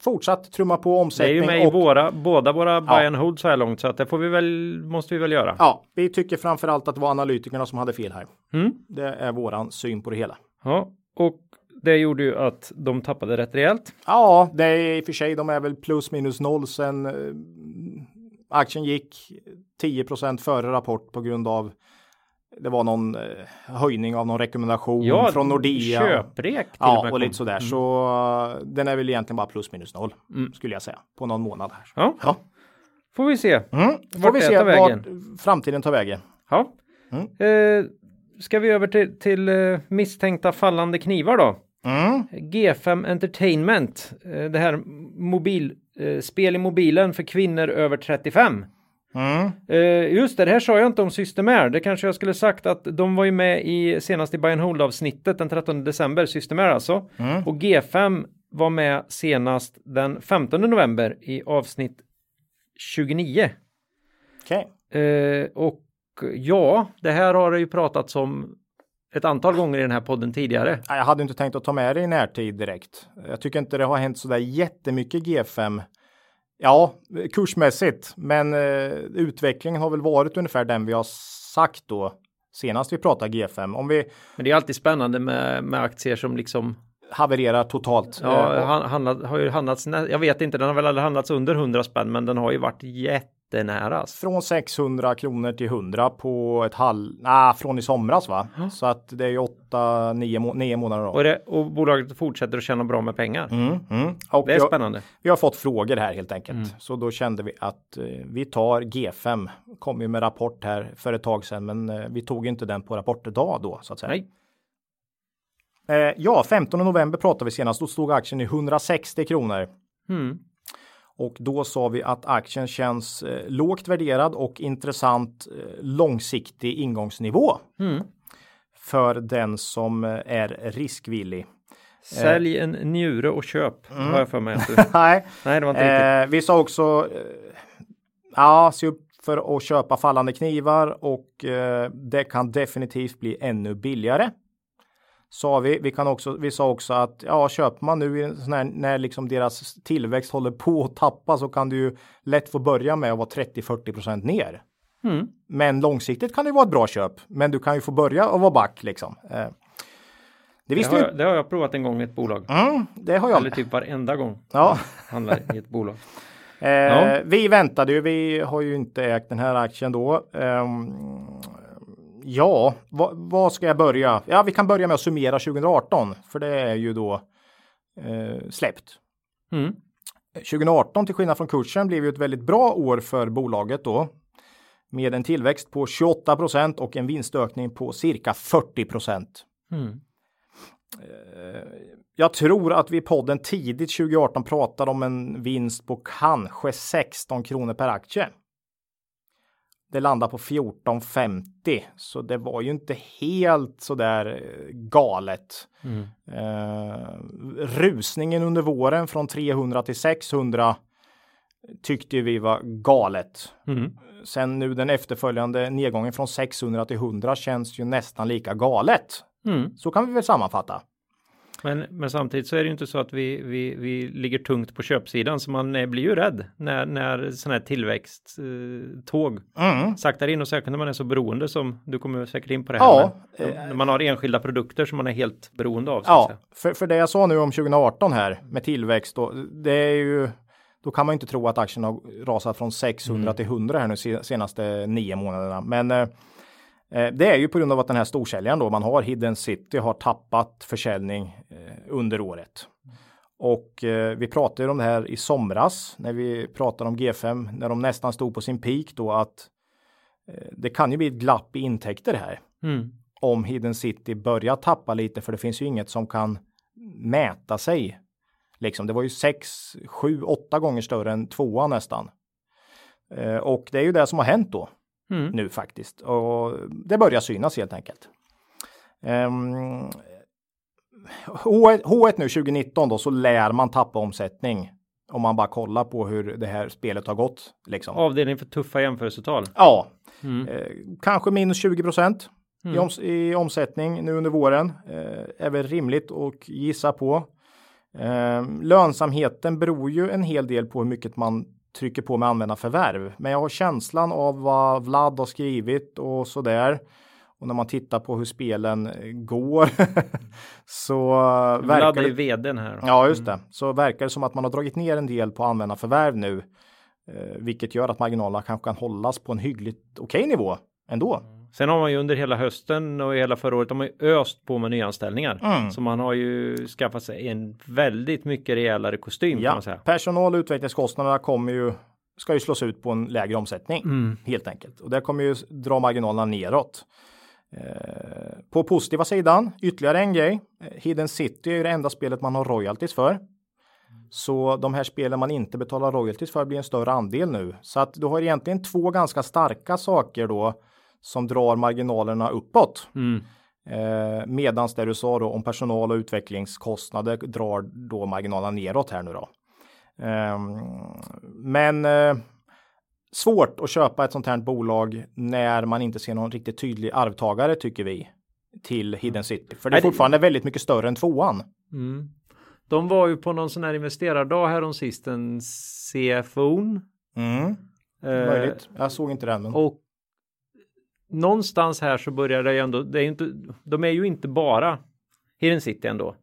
fortsatt trumma på omsättning. Det är ju med och, i våra, båda våra buy ja. and hold så här långt så att det får vi väl, måste vi väl göra. Ja, vi tycker framförallt att det var analytikerna som hade fel här. Mm. Det är våran syn på det hela. Ja, och det gjorde ju att de tappade rätt rejält. Ja, det är i och för sig, de är väl plus minus noll sen eh, aktien gick 10% före rapport på grund av det var någon eh, höjning av någon rekommendation ja, från Nordea. Köprek till Ja, och, och lite sådär. Mm. Så uh, den är väl egentligen bara plus minus noll mm. skulle jag säga på någon månad här. Ja. ja. Får vi se. Mm. Får vi se vägen. vart framtiden tar vägen. Ja. Mm. Eh, ska vi över till, till eh, misstänkta fallande knivar då? Mm. G5 Entertainment. Eh, det här mobil, eh, spel i mobilen för kvinnor över 35. Mm. Eh, just det, det här sa jag inte om Systemair. Det kanske jag skulle sagt att de var ju med i senast i Buy and Hold avsnittet den 13 december, Systemair alltså. Mm. Och G5 var med senast den 15 november i avsnitt 29. Okej. Eh, och ja, det här har det ju pratats om ett antal gånger i den här podden tidigare. Jag hade inte tänkt att ta med det i närtid direkt. Jag tycker inte det har hänt så där jättemycket G5. Ja, kursmässigt, men eh, utvecklingen har väl varit ungefär den vi har sagt då senast vi pratade G5. Om vi Men det är alltid spännande med, med aktier som liksom havererar totalt. ja, eh, han, handlat, har ju handlats, jag vet inte, den har väl aldrig handlats under 100 spänn, men den har ju varit jättenära. Från 600 kronor till 100 på ett halv, nej, från i somras va? Så att det är ju 8, 9, må- 9 månader då. Och, det, och bolaget fortsätter att tjäna bra med pengar. Mm, mm. Det är jag- spännande. Vi har fått frågor här helt enkelt. Mm. Så då kände vi att eh, vi tar G5. Kom ju med rapport här för ett tag sedan, men eh, vi tog inte den på rapportdag då så att säga. Nej. Eh, ja, 15 november pratade vi senast. Då stod aktien i 160 kronor Mm. Och då sa vi att aktien känns eh, lågt värderad och intressant eh, långsiktig ingångsnivå Mm. för den som eh, är riskvillig. Sälj en njure och köp. Mm. Har jag för mig. Nej, Nej, det var inte riktigt. Eh, vi sa också eh, ja, se upp för att köpa fallande knivar och eh, det kan definitivt bli ännu billigare. Sa vi. Vi, kan också, vi sa också att ja, köper man nu i en sån här, när liksom deras tillväxt håller på att tappa så kan du ju lätt få börja med att vara 30-40% ner. Mm. Men långsiktigt kan det vara ett bra köp. Men du kan ju få börja och vara back liksom. Eh, det Det, har jag, det har jag provat en gång i ett bolag. Mm, det har jag. Eller typ varenda gång. Ja. Handlar i ett bolag. Eh, Ja. Vi väntade ju, vi har ju inte ägt den här aktien då. Ehm, ja, vad, vad ska jag börja? Ja, vi kan börja med att summera 2018, för det är ju då eh, släppt. Mm. 2018 till skillnad från kursen blev ju ett väldigt bra år för bolaget då. Med en tillväxt på 28% och en vinstökning på cirka 40 Mm. Jag tror att vi i podden tidigt 2018 pratade om en vinst på kanske 16 kronor per aktie. Det landar på 14,50 så det var ju inte helt så där eh, galet. Mm. Eh, rusningen under våren från 300 till 600 tyckte vi var galet. Mm. Sen nu den efterföljande nedgången från 600 till 100 känns ju nästan lika galet. Mm. Så kan vi väl sammanfatta. Men, men samtidigt så är det ju inte så att vi, vi, vi ligger tungt på köpsidan så man eh, blir ju rädd när, när sådana här tillväxttåg eh, Mm. saktar in och särskilt när man är så beroende som du kommer säkert in på det här. Ja, med. när man har enskilda produkter som man är helt beroende av. Ja, för, för det jag sa nu om 2018 här med tillväxt då, det är ju då kan man inte tro att aktien har rasat från 600 till 100 här nu se- senaste nio månaderna. Men eh, det är ju på grund av att den här storsäljaren då man har Hidden City har tappat försäljning eh, under året. Och eh, vi pratade om det här i somras när vi pratade om G5 när de nästan stod på sin peak då att eh, det kan ju bli ett glapp i intäkter här Mm. om Hidden City börjar tappa lite för det finns ju inget som kan mäta sig. Liksom, det var ju 6, 7, 8 gånger större än tvåan nästan. Eh, och det är ju det som har hänt då Mm. nu faktiskt. Och det börjar synas helt enkelt. Um, H1, H1 nu 2019 då så lär man tappa omsättning. Om man bara kollar på hur det här spelet har gått. Liksom. Avdelning för tuffa jämförelsetal. Ja, Mm. Eh, kanske minus 20 procent i, Mm. oms- i omsättning nu under våren. Eh, är väl rimligt att gissa på. Eh, lönsamheten beror ju en hel del på hur mycket man trycker på med användarförvärv. Men jag har känslan av vad Vlad har skrivit och så där. Och när man tittar på hur spelen går så Vlad verkar är det vdn här. då. Ja, just det. Så verkar det som att man har dragit ner en del på användarförvärv nu, eh, vilket gör att marginalerna kanske kan hållas på en hyggligt okej nivå ändå. Sen har man ju under hela hösten och hela förra året har man ju öst på med nyanställningar. Mm. Så man har ju skaffat sig en väldigt mycket rejälare kostym kan Ja, man säga. personal och utvecklingskostnaderna kommer ju ska ju slås ut på en lägre omsättning helt enkelt. Och det kommer ju dra marginalerna neråt. Eh, på positiva sidan, ytterligare en grej. Eh, Hidden City är ju det enda spelet man har royalties för. Så de här spelen man inte betalar royalties för blir en större andel nu. Så att du har egentligen två ganska starka saker då som drar marginalerna uppåt. Eh, medans det du sa då om personal och utvecklingskostnader drar då marginalerna neråt här nu då. Ehm, men eh, svårt att köpa ett sånt här bolag när man inte ser någon riktigt tydlig arvtagare tycker vi till Hidden City. För det är fortfarande väldigt mycket större än tvåan. De var ju på någon sån här investerardag här om sisten CFO. Mm, Eh, möjligt. Jag såg inte den. Men... och någonstans här så börjar det ju ändå, det är inte, de är ju inte bara Hidden City ändå.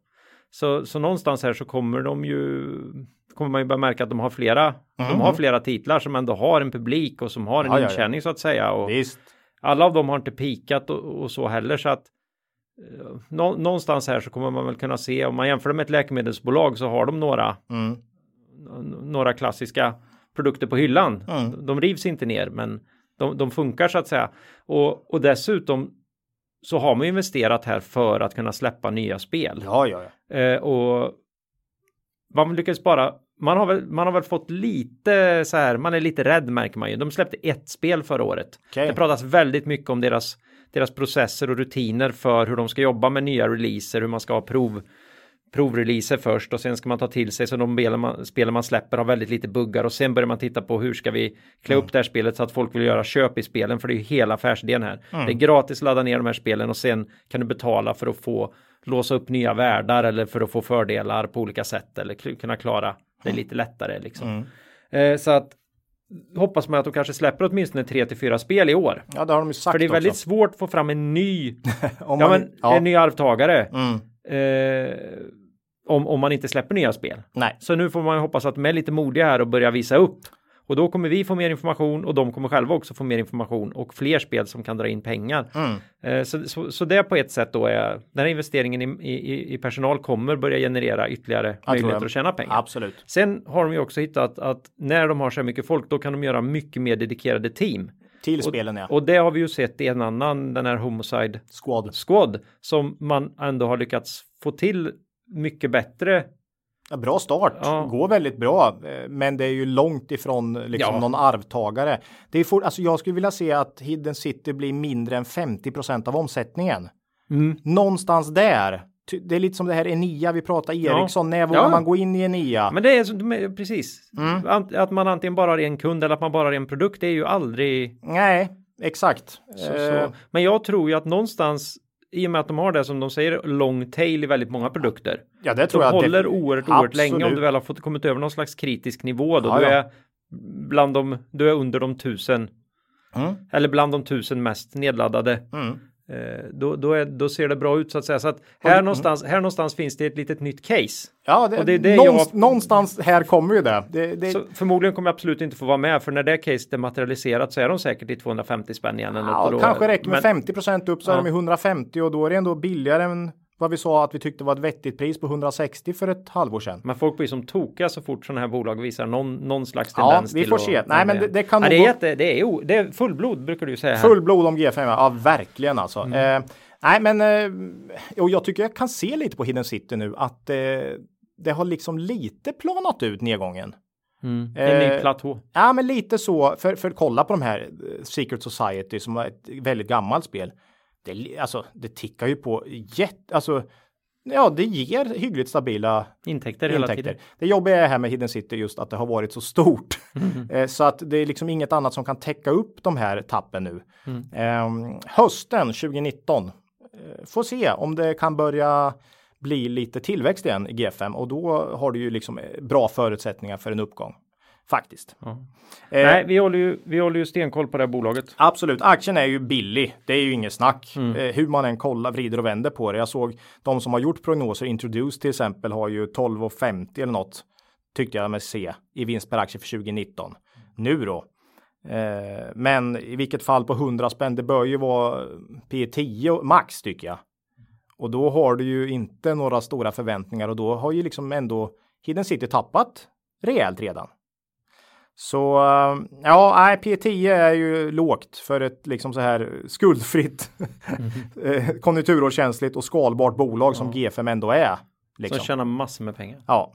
Så, så någonstans här så kommer de ju, kommer man ju börja märka att de har flera, de har flera titlar som ändå har en publik och som har en Ja, ja, ja. intjäning så att säga. Och Visst. alla av dem har inte pikat och, och så heller så att eh, nå, någonstans här så kommer man väl kunna se om man jämför med ett läkemedelsbolag så har de några Mm. några klassiska produkter på hyllan. Mm. De rivs inte ner men de, de funkar så att säga. Och, och dessutom så har man investerat här för att kunna släppa nya spel. Ja, ja, ja. Eh, och man lyckas bara man har, väl, man har väl fått lite så här, man är lite rädd märker man ju. De släppte ett spel förra året. Okej. Det pratas väldigt mycket om deras, deras processer och rutiner för hur de ska jobba med nya releaser, hur man ska ha prov, provreleaser först och sen ska man ta till sig så de man, man släpper har väldigt lite buggar och sen börjar man titta på hur ska vi klä upp det här spelet så att folk vill göra köp i spelen för det är ju hela affärsidén här. Det är gratis att ladda ner de här spelen och sen kan du betala för att få låsa upp nya världar eller för att få fördelar på olika sätt eller kunna klara det lite lättare liksom. Eh, så att hoppas man att de kanske släpper åtminstone 3 till 4 spel i år. ja, det har de ju sagt För det är väldigt också. svårt att få fram en ny, Om ja, man- men, ja. en ny arvtagare. Mm. Eh, om, om man inte släpper nya spel. Nej. Så nu får man hoppas att de är lite modiga här och börja visa upp. Och då kommer vi få mer information och de kommer själva också få mer information och fler spel som kan dra in pengar. Mm. Eh, så, så, så det på ett sätt då är den här investeringen i, i, i personal kommer börja generera ytterligare tror möjligheter jag. att tjäna pengar. Absolut. Sen har de ju också hittat att när de har så här mycket folk då kan de göra mycket mer dedikerade team. Till spelen ja. Och det har vi ju sett i en annan, den här Homicide Squad. Squad som man ändå har lyckats få till mycket bättre. Ja, bra start. Ja. Går väldigt bra. eh, Men det är ju långt ifrån liksom Ja. någon arvtagare. Det är for, alltså jag skulle vilja se att Hidden City blir mindre än 50% av omsättningen. Mm. Någonstans där. Det är lite som det här Enia vi pratar Ericsson. När vågar Ja. man gå in i Enia? Men det är de precis. Mm. Att man antingen bara har en kund eller att man bara har en produkt det är ju aldrig Nej, exakt. så, Eh, så. Men jag tror ju att någonstans i och med att de har det som de säger long tail i väldigt många produkter. Ja, det tror De jag. håller definitivt. oerhört, oerhört länge om Absolut. du väl har fått kommit över någon slags kritisk nivå då. Ja, du ja. är bland de, du är under de tusen Mm. eller bland de tusen mest nedladdade. Mm. Eh, då, då, är, då ser det bra ut så att säga. Så att här, någonstans, här någonstans finns det ett litet nytt case. Ja, det, Och det är det någonstans, jag- någonstans här kommer ju det. det, förmodligen kommer jag absolut inte få vara med för när det caset är materialiserat så är de säkert i 250 spänn igen. eller något, ja, då- kanske räcker med men- 50% upp så är Ja. de i 150 och då är det ändå billigare än vad vi sa att vi tyckte var ett vettigt pris på 160 för ett halvår sedan. Men folk blir som tokiga så fort sådana här bolag visar någon, någon slags Ja, tendens vi till får se. Nej, men det- det kan ja, nog det, är jätte, det, är, det är fullblod brukar du säga. Här. Full blod om G5, ja verkligen alltså. Mm. Eh, nej men, eh, och jag tycker jag kan se lite på Hidden City nu att eh, det har liksom lite planat ut nedgången. Mm. En ny Eh, platå. Ja, men lite så. För, för kolla på de här eh, Secret Society som var ett väldigt gammalt spel. Det, alltså, det tickar ju på jätte, alltså, ja, det ger hyggligt stabila Intäkter hela intäkter. tiden. Det jobbiga är här med Hidden City just att det har varit så stort. Mm. Eh, så att det är liksom inget annat som kan täcka upp de här tappen nu. Mm. Ehm, hösten 2019. eh, får se om det kan börja bli lite tillväxt igen i G5 och då har du ju liksom eh, bra förutsättningar för en uppgång. Faktiskt. Ja. Eh, Nej, vi håller, ju, vi håller ju stenkoll på det här bolaget. Absolut, aktien är ju billig. Det är ju inget snack. Mm. Eh, hur man än kollar, vrider och vänder på det. Jag såg de som har gjort prognoser, Introduce till exempel, har ju 12,50 eller något. Tyckte jag mig se i vinst per aktie för 2019. Nu då? Eh, men i vilket fall på 100 spänn, det bör ju vara P 10 max tycker jag. Och då har du ju inte några stora förväntningar och då har ju liksom ändå Hidden City tappat rejält redan. Så eh, ja, nej, P10 är ju lågt för ett liksom så här skuldfritt, mm. konjunkturårskänsligt och skalbart bolag som G5 ändå är. Liksom. Som tjänar massor med pengar. Ja.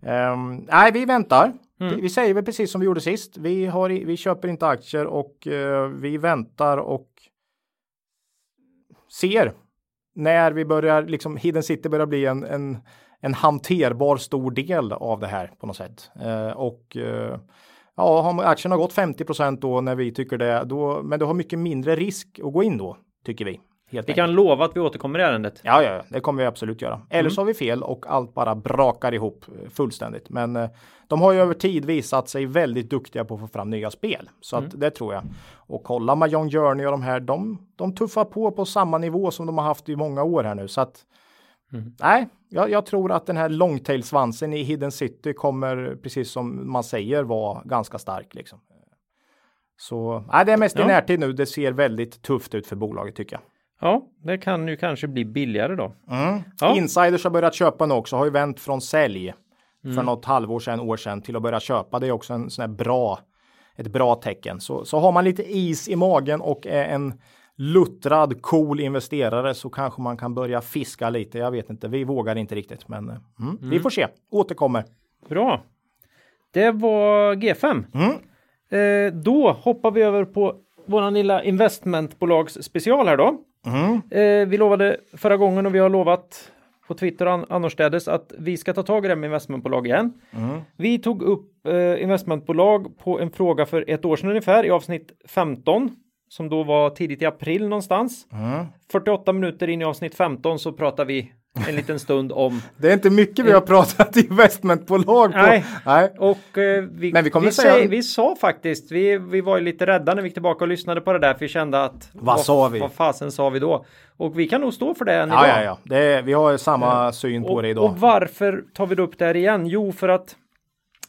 Um, nej, vi väntar. Mm. Vi, vi, säger väl precis som vi gjorde sist. Vi, har, vi köper inte aktier och uh, vi väntar och ser när vi börjar, liksom Hidden City börjar bli en, en, en hanterbar stor del av det här på något sätt. Uh, och uh, ja, aktien har gått 50 då när vi tycker det, då, men du har mycket mindre risk att gå in då, tycker vi. vi enkelt. kan lova att vi återkommer i ärendet. Ja, ja, det kommer vi absolut göra. Eller mm. så har vi fel och allt bara brakar ihop eh, fullständigt. Men eh, de har ju över tid visat sig väldigt duktiga på att få fram nya spel. Så mm. att det tror jag. Och kolla Mahjong Journey och de här, de, de tuffar på på samma nivå som de har haft i många år här nu. Så att Mm. Nej, jag, jag, tror att den här longtail-svansen i Hidden City kommer, precis som man säger, vara ganska stark. Liksom. Så nej, det är mest ja. i närtid nu. Det ser väldigt tufft ut för bolaget tycker jag. Ja, det kan ju kanske bli billigare då. Mm. Ja. Insiders har börjat köpa nu också, har ju vänt från sälj mm. för något halvår sedan, år sedan till att börja köpa. Det är också en sån här bra, ett bra tecken. Så, så har man lite is i magen och är en luttrad cool investerare så kanske man kan börja fiska lite. Jag vet inte, vi vågar inte riktigt, men mm, mm. vi får se. Återkommer. Bra. Det var G5. Mm. Eh, då hoppar vi över på våran lilla investmentbolags special här då. Mm. Eh, vi lovade förra gången och vi har lovat på Twitter och annorstädes att vi ska ta tag i det med investmentbolag igen. Mm. Vi tog upp eh, investmentbolag på en fråga för ett år sedan ungefär i avsnitt 15 som då var tidigt i april någonstans. Mm. 48 minuter in i avsnitt 15 så pratar vi en liten stund om. Det är inte mycket vi har pratat investmentbolag på. Nej, Nej. och eh, vi, Men vi, kommer vi, säga... säg, vi sa faktiskt, vi, vi var ju lite rädda när vi gick tillbaka och lyssnade på det där för vi kände att vad, vad sa vi? Vad fasen sa vi då? Och vi kan nog stå för det än ja, idag. Ja, ja, det är, vi har samma syn på och, det idag. Och varför tar vi upp det här igen? Jo, för att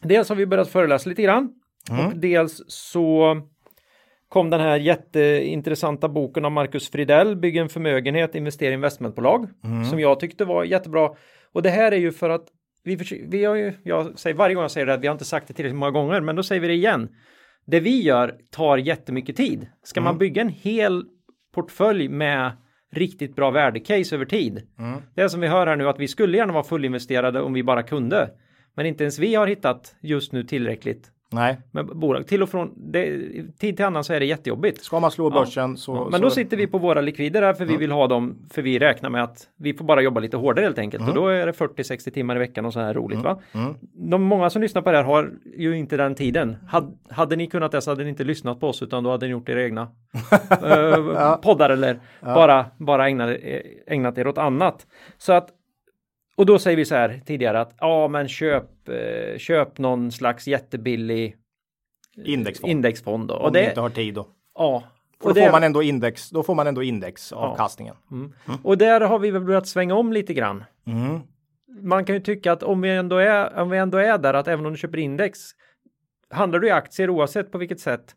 dels har vi börjat föreläsa lite grann mm. och dels så kom den här jätteintressanta boken av Marcus Fridell, Bygg en förmögenhet, investera i investmentbolag, mm. som jag tyckte var jättebra. Och det här är ju för att vi, vi har ju, jag säger varje gång jag säger det, vi har inte sagt det tillräckligt många gånger, men då säger vi det igen. Det vi gör tar jättemycket tid. Ska mm. man bygga en hel portfölj med riktigt bra värdecase över tid. Mm. Det är som vi hör här nu att vi skulle gärna vara fullinvesterade om vi bara kunde. Men inte ens vi har hittat just nu tillräckligt Nej. Men bolag, till och från det, tid till annan så är det jättejobbigt. Ska man slå börsen ja. så. Ja, men så... då sitter vi på våra likvider här för mm. vi vill ha dem för vi räknar med att vi får bara jobba lite hårdare helt enkelt mm. och då är det 40-60 timmar i veckan och så här roligt mm. va. Mm. De många som lyssnar på det här har ju inte den tiden. Had, hade ni kunnat det så hade ni inte lyssnat på oss utan då hade ni gjort era egna ja. poddar eller bara, bara ägnat, ägnat er åt annat. Så att och då säger vi så här tidigare att ja, men köp, eh, köp någon slags jättebillig indexfond. indexfond då. Om och det, inte har tid då. Ja. Och, då, det, får man ändå index, då får man ändå indexavkastningen. Ja. Mm. Mm. Och där har vi väl börjat svänga om lite grann. Mm. Man kan ju tycka att om vi, ändå är, om vi ändå är där att även om du köper index handlar du i aktier oavsett på vilket sätt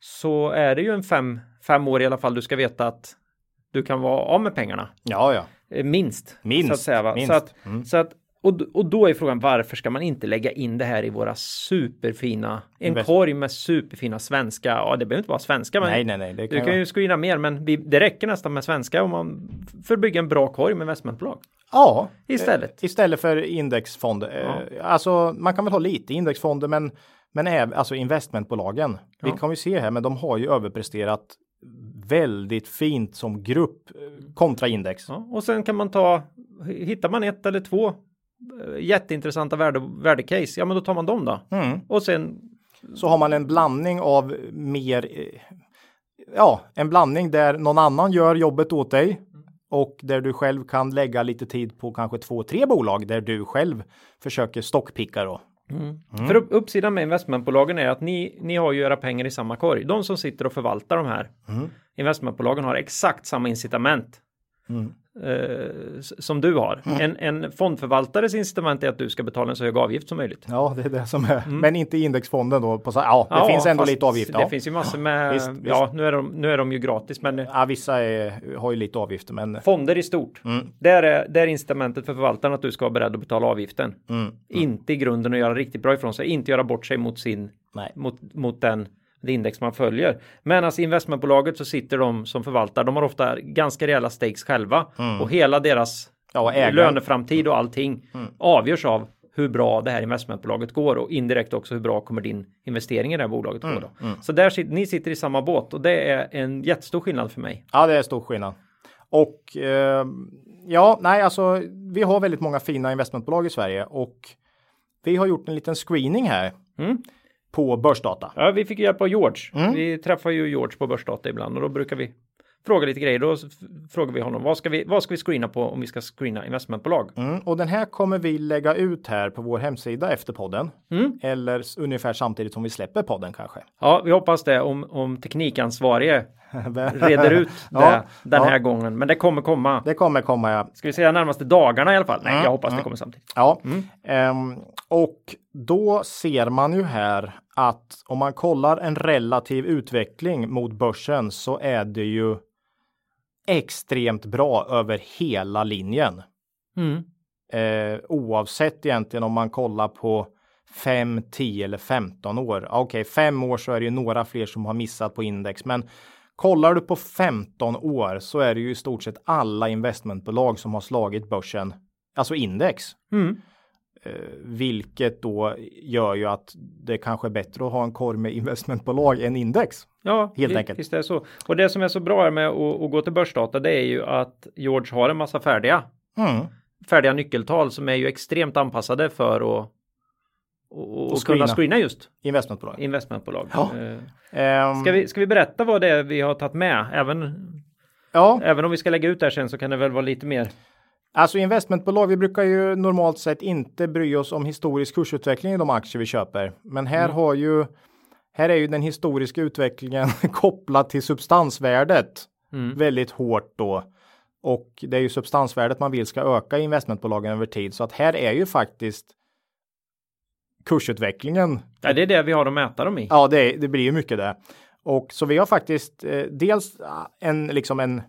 så är det ju en fem, fem år i alla fall du ska veta att du kan vara av med pengarna. Ja, ja. Eh, minst. Minst. Så att säga, va? Minst. Så att, mm. så att och, och då är frågan varför ska man inte lägga in det här i våra superfina, en Invest. korg med superfina svenska, ja det behöver inte vara svenska men nej, nej, nej, det kan du kan ju screena mer men vi, det räcker nästan med svenska om man för att bygga en bra korg med investmentbolag. Ja, istället. Eh, istället för indexfonder. Ja. Eh, alltså man kan väl ha lite indexfonder men men även alltså investmentbolagen. Ja. Vi kan ju se här men de har ju överpresterat väldigt fint som grupp eh, kontra index. Ja, och sen kan man ta, hittar man ett eller två eh, jätteintressanta värde, värdecase, ja men då tar man dem då. Mm. Och sen så har man en blandning av mer, eh, ja, en blandning där någon annan gör jobbet åt dig och där du själv kan lägga lite tid på kanske två, tre bolag där du själv försöker stockpicka då. Mm. Mm. För uppsidan med investmentbolagen är att ni, ni har ju era pengar i samma korg. De som sitter och förvaltar de här mm. investmentbolagen har exakt samma incitament. Mm eh, som du har. Mm. En, en fondförvaltares incitament är att du ska betala en så hög avgift som möjligt. Ja, det är det som är. Mm. Men inte indexfonden då. På, ja, det ja, finns ändå lite avgifter. Det ja. finns ju massor med. Visst, visst. Ja, nu är, de, nu är de ju gratis, men. Ja, vissa är, har ju lite avgifter, men. Fonder i stort. Mm. Där är, där är incitamentet för förvaltaren att du ska vara beredd att betala avgiften. Mm. mm. Inte i grunden att göra riktigt bra ifrån sig, inte göra bort sig mot sin Nej. mot, mot den det index man följer. Men alltså investmentbolaget så sitter de som förvaltar. De har ofta ganska rejäla stakes själva och hela deras Mm. Ja, ägaren. löneframtid och allting avgörs av hur bra det här investmentbolaget går och indirekt också hur bra kommer din investering i det här bolaget Mm, gå då. Så där ni sitter i samma båt och det är en jättestor skillnad för mig. Ja, det är stor skillnad. Och eh, ja, nej, alltså vi har väldigt många fina investmentbolag i Sverige och vi har gjort en liten screening här Mm. På börsdata. Ja, vi fick hjälp av George. Mm. Vi träffar ju George på börsdata ibland och då brukar vi fråga lite grejer. Då frågar vi honom vad ska vi, vad ska vi screena på om vi ska screena investmentbolag? Mm, och den här kommer vi lägga ut här på vår hemsida efter podden. Mm. Eller ungefär samtidigt som vi släpper podden kanske. Ja, vi hoppas det om, om teknikansvarige reder ut det Ja, den ja. här gången. Men det kommer komma. Det kommer komma, ja. Ska vi säga närmaste dagarna i alla fall? Nej, Mm, jag hoppas det mm. kommer samtidigt. Ja, Ehm, och då ser man ju här att om man kollar en relativ utveckling mot börsen så är det ju extremt bra över hela linjen. Mm. Eh, oavsett egentligen om man kollar på 5, 10 eller 15 år. Okej, 5 år så är det ju några fler som har missat på index, men kollar du på 15 år så är det ju i stort sett alla investmentbolag som har slagit börsen, alltså index. Mm. Eh, vilket då gör ju att det kanske är bättre att ha en korg med investmentbolag än index. Ja, Helt enkelt. Visst är det så. Och det som är så bra med att, gå till börsdata det är ju att George har en massa färdiga Mm. färdiga nyckeltal som är ju extremt anpassade för att och, och kunna screena. screena just Investmentbolag. investmentbolag. Ja. Eh, Ehm, Ska vi, ska vi berätta vad det är vi har tagit med? Även, Ja, även om vi ska lägga ut det här sen så kan det väl vara lite mer. Alltså investmentbolag, vi brukar ju normalt sett inte bry oss om historisk kursutveckling i de aktier vi köper. Men här har ju, här är ju den historiska utvecklingen kopplad till substansvärdet Mm. väldigt hårt då. Och det är ju substansvärdet man vill ska öka i investmentbolagen över tid. Så att här är ju faktiskt kursutvecklingen Ja, det är det vi har att mäta dem i. Ja, det, det blir ju mycket det. Och så vi har faktiskt eh, dels ah, en, liksom en,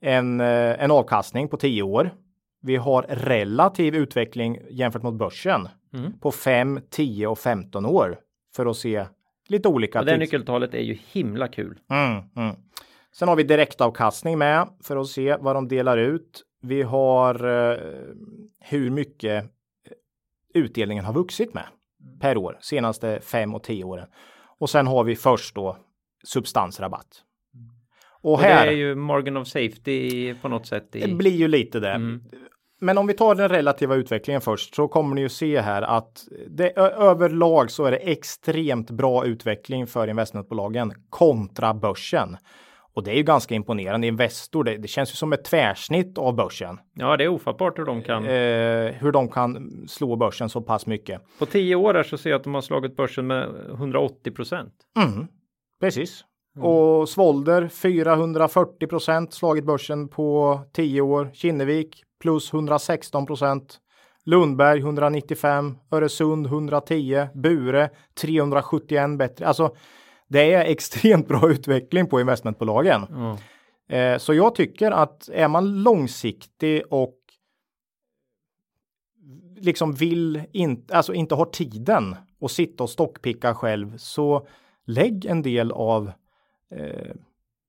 en, eh, en avkastning på 10 år. Vi har relativ utveckling jämfört mot börsen Mm. på 5, 10 och 15 år för att se lite olika. Och det nyckeltalet är ju himla kul. Mm, mm. Sen har vi direktavkastning med för att se vad de delar ut. Vi har eh, hur mycket eh, utdelningen har vuxit med per år senaste 5 och 10 åren. Och sen har vi först då substansrabatt. Och Och här det är ju margin of safety på något sätt. I... det blir ju lite det. Mm. Men om vi tar den relativa utvecklingen först så kommer ni ju se här att det, överlag så är det extremt bra utveckling för investmentbolagen kontra börsen. Och det är ju ganska imponerande. Investor, det, det känns ju som ett tvärsnitt av börsen. Ja, det är ofattbart hur de kan. Eh, hur de kan slå börsen så pass mycket. På tio år här så ser jag att de har slagit börsen med 180 procent. Mm, precis. Och Svolder 440 procent slagit börsen på 10 år. Kinnevik plus 116 procent. Lundberg 195, Öresund 110, Bure 371 bättre. Alltså det är extremt bra utveckling på investmentbolagen. Ja. Eh, så jag tycker att är man långsiktig och liksom vill inte, alltså inte har tiden att sitta och stockpicka själv så lägg en del av eh,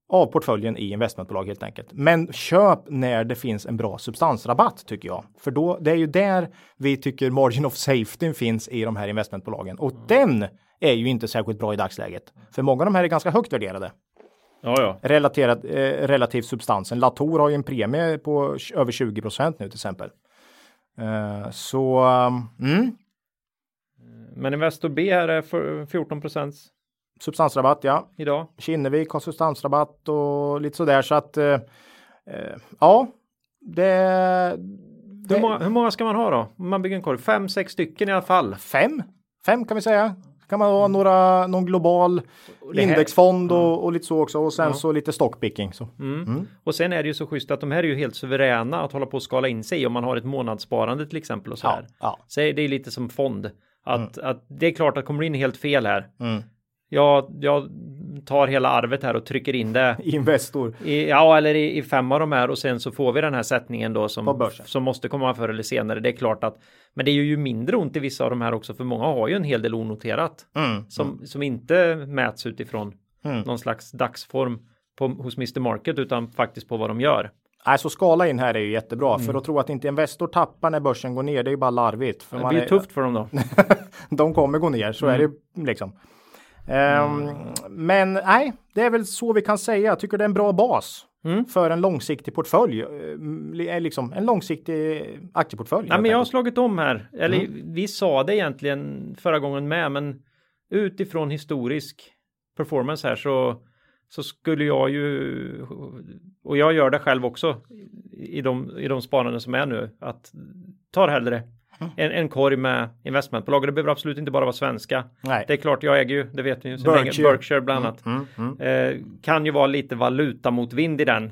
av portföljen i investmentbolag helt enkelt. Men köp när det finns en bra substansrabatt tycker jag. För då, det är ju där vi tycker margin of safety finns i de här investmentbolagen. Och den är ju inte särskilt bra i dagsläget. För många av de här är ganska högt värderade ja, ja. relaterat, eh, relativt substansen. Latour har ju en premie på över 20 procent nu till exempel. Eh, så mm, Men Investor B här är för 14 procents substansrabatt, ja. idag. Kinnevik har substansrabatt och lite sådär så att eh, eh, ja, det, det Hur många, hur många ska man ha då? Om man bygger en korg? Fem, sex stycken i alla fall. fem, fem kan vi säga. Kan man ha några, någon global här- indexfond och, och lite så också och sen Ja. så lite stockpicking. Så. Mm. Och sen är det ju så schysst att de här är ju helt suveräna att hålla på och skala in sig om man har ett månadssparande till exempel och så Ja, här. ja. Så det är lite som fond. Att, att det är klart att kommer in helt fel här. Mm. jag, jag tar hela arvet här och trycker in det. Investor. I, ja, eller i, i fem av de här och sen så får vi den här sättningen då som, som måste komma förr eller senare. Det är klart att, men det är ju mindre ont i vissa av de här också, för många har ju en hel del onoterat Mm. som, som inte mäts utifrån Mm. någon slags dagsform på, hos Mr Market utan faktiskt på vad de gör. Nej, så skala in här är ju jättebra. Mm. För att tro att inte Investor tappar när börsen går ner, det är ju bara larvigt. För Det blir är- tufft för dem då. de kommer gå ner, så är Mm. det liksom. Ehm, Men nej, det är väl så vi kan säga. Jag tycker det är en bra bas Mm. för en långsiktig portfölj. Ehm, li- Liksom en långsiktig aktieportfölj. Nej, helt men jag har slagit om här. Eller Mm. vi sa det egentligen förra gången med, men utifrån historisk performance här så, så skulle jag ju, och jag gör det själv också i de, i de sparanden som är nu, att tar hellre Mm. En, en korg med investmentbolag. Och Det behöver absolut inte bara vara svenska. Nej. Det är klart, jag äger ju, det vet ni ju, Berkshire. Berkshire bland annat. Mm, mm. Eh, kan ju vara lite valuta mot vind i den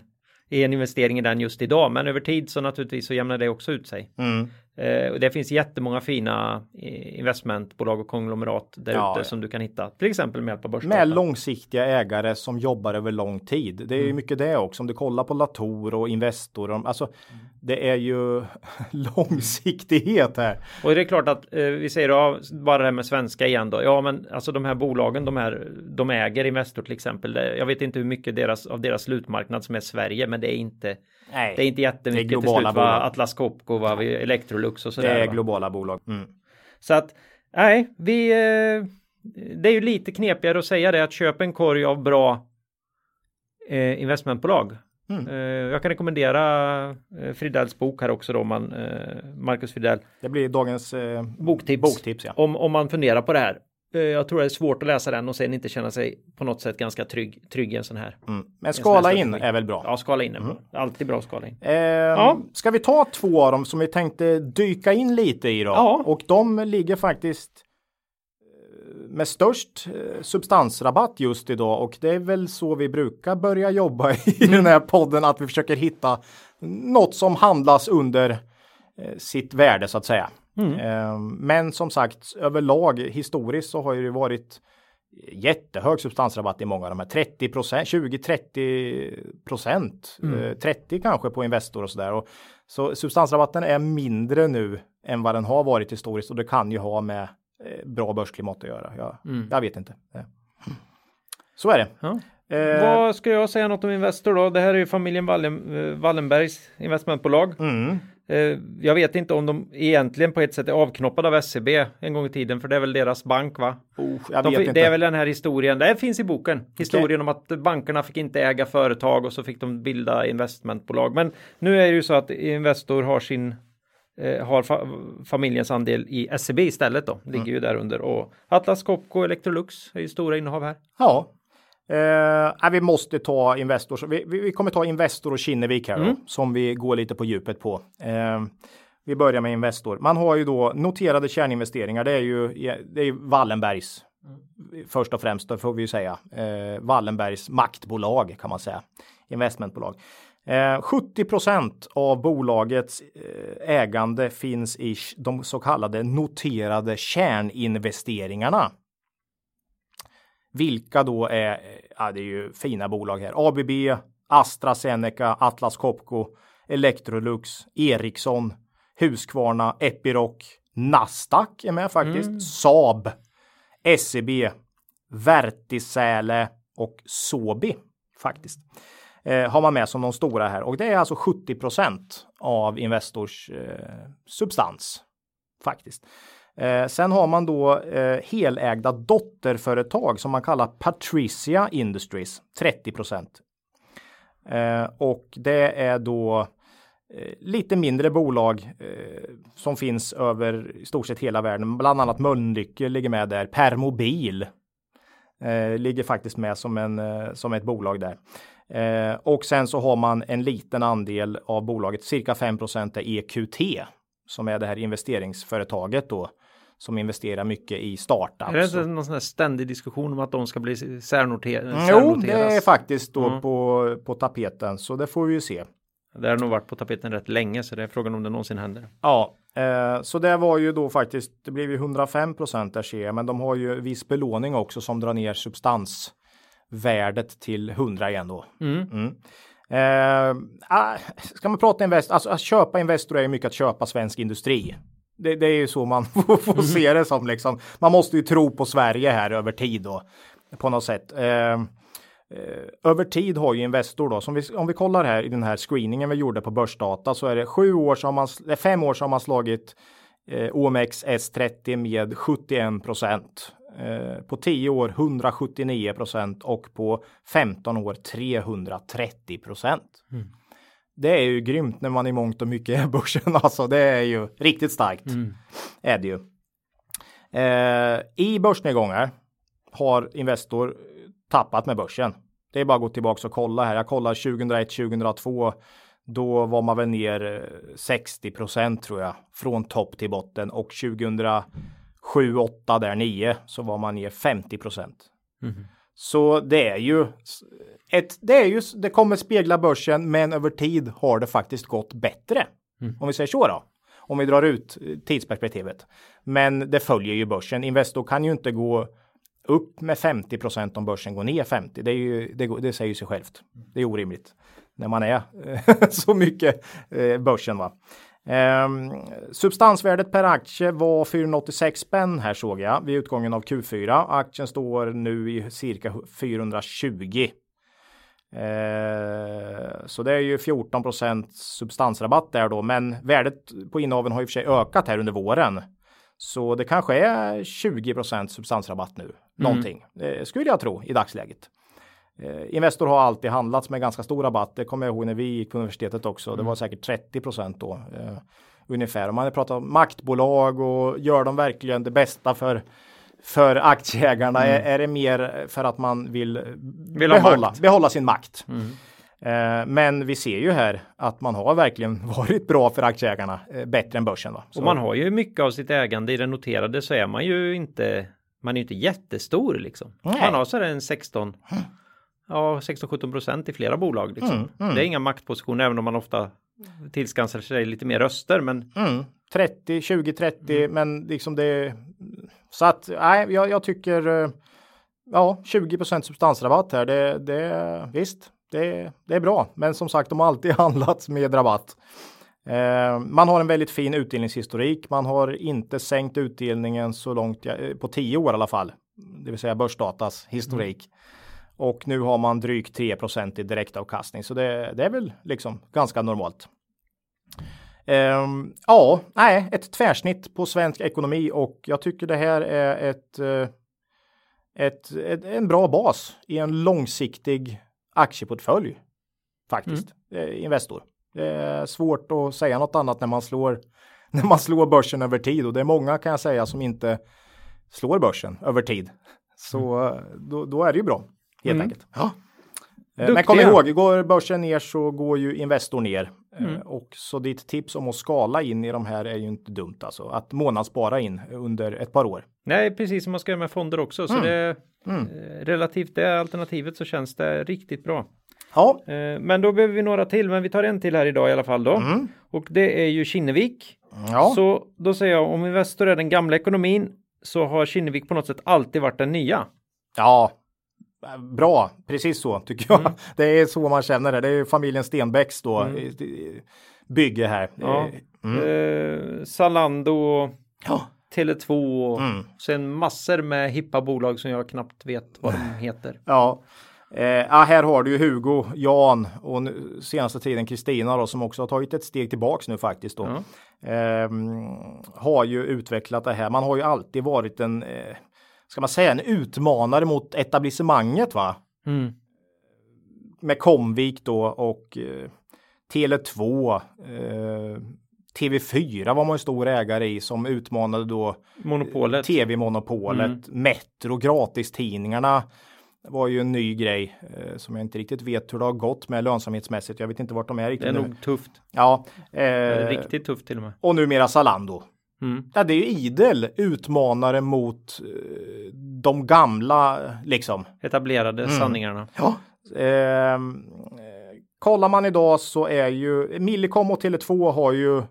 i en investering i den just idag, men över tid så naturligtvis så jämnar det också ut sig. Mm. Eh, och det finns jättemånga fina eh, investmentbolag och konglomerat där ute ja. som du kan hitta, till exempel med hjälp av Med börsdata. långsiktiga ägare som jobbar över lång tid. Det är Mm. ju mycket det också. Om du kollar på Latour och Investor. de- Alltså, det är ju långsiktighet här. Och det är klart att eh, vi säger ja, bara det här med svenska igen då. Ja, men alltså de här bolagen, de här, de äger Investor till exempel. Jag vet inte hur mycket deras, av deras slutmarknad som är Sverige, men det är inte, Nej, det är inte jättemycket Det är till globala slut. Va? bolag. Atlas Copco, va? Electrolux och det sådär. är va? globala bolag. Mm. Så att nej, vi. Eh, det är ju lite knepigare att säga det att köpa en korg av bra eh, investmentbolag. Mm. Eh, jag kan rekommendera Fridells bok här också då, man, Marcus Fridell. Det blir dagens eh, Boktips. boktips. Ja. Om, om man funderar på det här. Eh, jag tror det är svårt att läsa den och sen inte känna sig på något sätt ganska trygg, trygg i en sån här. Mm. Men skala in är väl bra. Ja, skala in den. Alltid bra att skala in. Eh, Ska vi ta två av dem som vi tänkte dyka in lite i då? Ja. Och de ligger faktiskt eh, med störst eh, substansrabatt just idag och det är väl så vi brukar börja jobba i den här podden att vi försöker hitta något som handlas under sitt värde så att säga. Eh, men som sagt överlag historiskt så har det varit jättehög substansrabatt i många av de här 30 procent, 20-30 procent, eh, 30 kanske på Investor och sådär. Så substansrabatten är mindre nu än vad den har varit historiskt och det kan ju ha med eh, bra börsklimat att göra. Jag, jag vet inte. Eh. Så är det. Ja. Eh, Vad ska jag säga något om Investor då? Det här är ju familjen Wallen, eh, Wallenbergs investmentbolag. mm, Eh, jag vet inte om de egentligen på ett sätt är avknoppade av SEB en gång i tiden, för det är väl deras bank va? oh, De, fick- inte. det är väl den här historien, det finns i boken, historien om att bankerna fick inte äga företag och så fick de bilda investmentbolag. Men nu är det ju så att Investor har sin eh, har fa familjens andel i SEB istället då, ligger Mm. ju där under och Atlas Copco Electrolux är ju stora innehav här. Ja. Eh, vi måste ta Investor. Vi, vi, kommer ta Investor och Kinnevik här då, som vi går lite på djupet på. Eh, vi börjar med Investor. Man har ju då noterade kärninvesteringar. Det är ju, det är Wallenbergs först och främst, då får vi ju säga. Eh, Wallenbergs maktbolag kan man säga. Investmentbolag. Eh, 70% av bolagets eh, ägande finns i de så kallade noterade kärninvesteringarna. Vilka då är, ja det är ju fina bolag här. ABB, AstraZeneca, Atlas Copco, Electrolux, Ericsson, Husqvarna, Epiroc, Nasdaq är med faktiskt, Saab, SEB, Vertisäle och Sobi faktiskt. Eh, har man med som de stora här och det är alltså 70% av Investors eh, substans faktiskt. Eh, sen har man då eh, helägda dotterföretag som man kallar Patricia Industries 30 eh, och det är då eh, lite mindre bolag eh, som finns över i stort sett hela världen. Bland annat Mölnlycke ligger med där. Permobil eh, ligger faktiskt med som, en, eh, som ett bolag där. Eh, och sen så har man en liten andel av bolaget, cirka 5 är EQT, som är det här investeringsföretaget då, som investerar mycket i startups. Är det inte någon sån här ständig diskussion om att de ska bli särnoter- Mm, Jo, det är faktiskt då Mm. på, på tapeten, så det får vi ju se. Det har nog varit på tapeten rätt länge så det är frågan om det någonsin händer. Ja, eh, så det var ju då faktiskt, det blev ju 105 procent där ser jag, men de har ju viss belåning också som drar ner substansvärdet till 100 igen då. Mm. Eh, ah, ska man prata invest, alltså att köpa Investor är ju mycket att köpa svensk industri. Det, det är ju så man får, får se det som liksom. Man måste ju tro på Sverige här över tid då på något sätt. Eh, Eh, över tid har ju Investor då, som vi, om vi kollar här i den här screeningen vi gjorde på börsdata så är det sju år har man, fem år har man slagit eh, OMX S30 med 71 procent. Eh, på 10 år 179 procent och på 15 år 330 procent. Mm. Det är ju grymt när man i mångt och mycket är börsen. Alltså det är ju riktigt starkt. Mm. Är det ju. Eh, I börsnedgångar har Investor tappat med börsen. Det är bara att gå tillbaka och kolla här. Jag kollar 2001, 2002. Då var man väl ner 60 eh, tror jag från topp till botten och 2007, 8 där 9 så var man ner 50 Mm. Så det är ju ett, det är ju, det kommer spegla börsen, men över tid har det faktiskt gått bättre. Mm. Om vi säger så då. Om vi drar ut eh, tidsperspektivet. Men det följer ju börsen. Investor kan ju inte gå upp med 50 procent om börsen går ner 50. Det, är ju, det, det säger sig självt. Det är orimligt när man är så mycket eh, börsen. Va? Eh, substansvärdet per aktie var 486 spänn här såg jag vid utgången av Q4. Aktien står nu i cirka 420. Eh, så det är ju 14% substansrabatt där då, men värdet på innehaven har i och för sig ökat här under våren. Så det kanske är 20% substansrabatt nu. Mm. Någonting mm. skulle jag tro i dagsläget. Eh, Investor har alltid handlats med ganska stor rabatt. Det kommer jag ihåg när vi gick på universitetet också. Mm. Det var säkert 30 då eh, ungefär. Om man pratar om maktbolag och gör de verkligen det bästa för för aktieägarna? Mm. Är, är, det mer för att man vill, vill behålla, behålla sin makt? Mm. Eh, men vi ser ju här att man har verkligen varit bra för aktieägarna, eh, bättre än börsen. Va? Och man har ju mycket av sitt ägande i det noterade så är man ju inte, man är inte jättestor liksom. Nej. Man har så en 16, ja 16-17 procent i flera bolag. Liksom. Mm, mm. Det är inga maktpositioner även om man ofta tillskansar sig lite mer röster. Men... Mm. 30, 20, 30, mm. men liksom det. Så att nej, jag, jag tycker. Eh, ja, 20% substansrabatt här. Det, det visst, det, det är bra, men som sagt, de har alltid handlats med rabatt. Eh, man har en väldigt fin utdelningshistorik. Man har inte sänkt utdelningen så långt eh, på tio år i alla fall, det vill säga börsdatas historik. Mm. Och nu har man drygt 3% i direktavkastning, så det, det är väl liksom ganska normalt. Eh, ja, nej, ett tvärsnitt på svensk ekonomi och jag tycker det här är ett, eh, ett, ett en bra bas i en långsiktig aktieportfölj. Faktiskt. Mm. Investor. Det är svårt att säga något annat när man slår när man slår börsen över tid och det är många kan jag säga som inte slår börsen över tid. Så mm. då, då, är det ju bra helt mm. enkelt. Ja. Duktiga. Men kom ihåg, går börsen ner så går ju Investor ner. Mm. Och så ditt tips om att skala in i de här är ju inte dumt alltså. Att månadsspara in under ett par år. Nej, precis som man ska göra med fonder också. Så mm. det mm. Eh, relativt det alternativet så känns det riktigt bra. Ja. Eh, men då behöver vi några till, men vi tar en till här idag i alla fall då. Mm. Och det är ju Kinnevik. Ja. Så då säger jag om Investor är den gamla ekonomin så har Kinnevik på något sätt alltid varit den nya. Ja, bra, precis så tycker jag. Mm. Det är så man känner det. Det är familjen Stenbecks då mm. bygge här. Ja. Mm. Eh, Zalando. Ja. Tele2 och mm. sen massor med hippa bolag som jag knappt vet vad de heter. Ja. Eh, ja, här har du ju Hugo, Jan och nu, senaste tiden Kristina då som också har tagit ett steg tillbaks nu faktiskt då. Ja. Eh, har ju utvecklat det här. Man har ju alltid varit en, eh, ska man säga, en utmanare mot etablissemanget va? Mm. Med Comvik då och eh, Tele2. Eh, TV4 var man ju stor ägare i som utmanade då Monopolet. TV-monopolet. Mm. Metro, gratistidningarna var ju en ny grej eh, som jag inte riktigt vet hur det har gått med lönsamhetsmässigt. Jag vet inte vart de är riktigt Det är nu. nog tufft. Ja. Eh, riktigt tufft till och med. Och numera Zalando. Mm. Ja, det är ju idel utmanare mot eh, de gamla liksom. Etablerade mm. sanningarna. Ja. Eh, kollar man idag så är ju Millicom och Tele2 har ju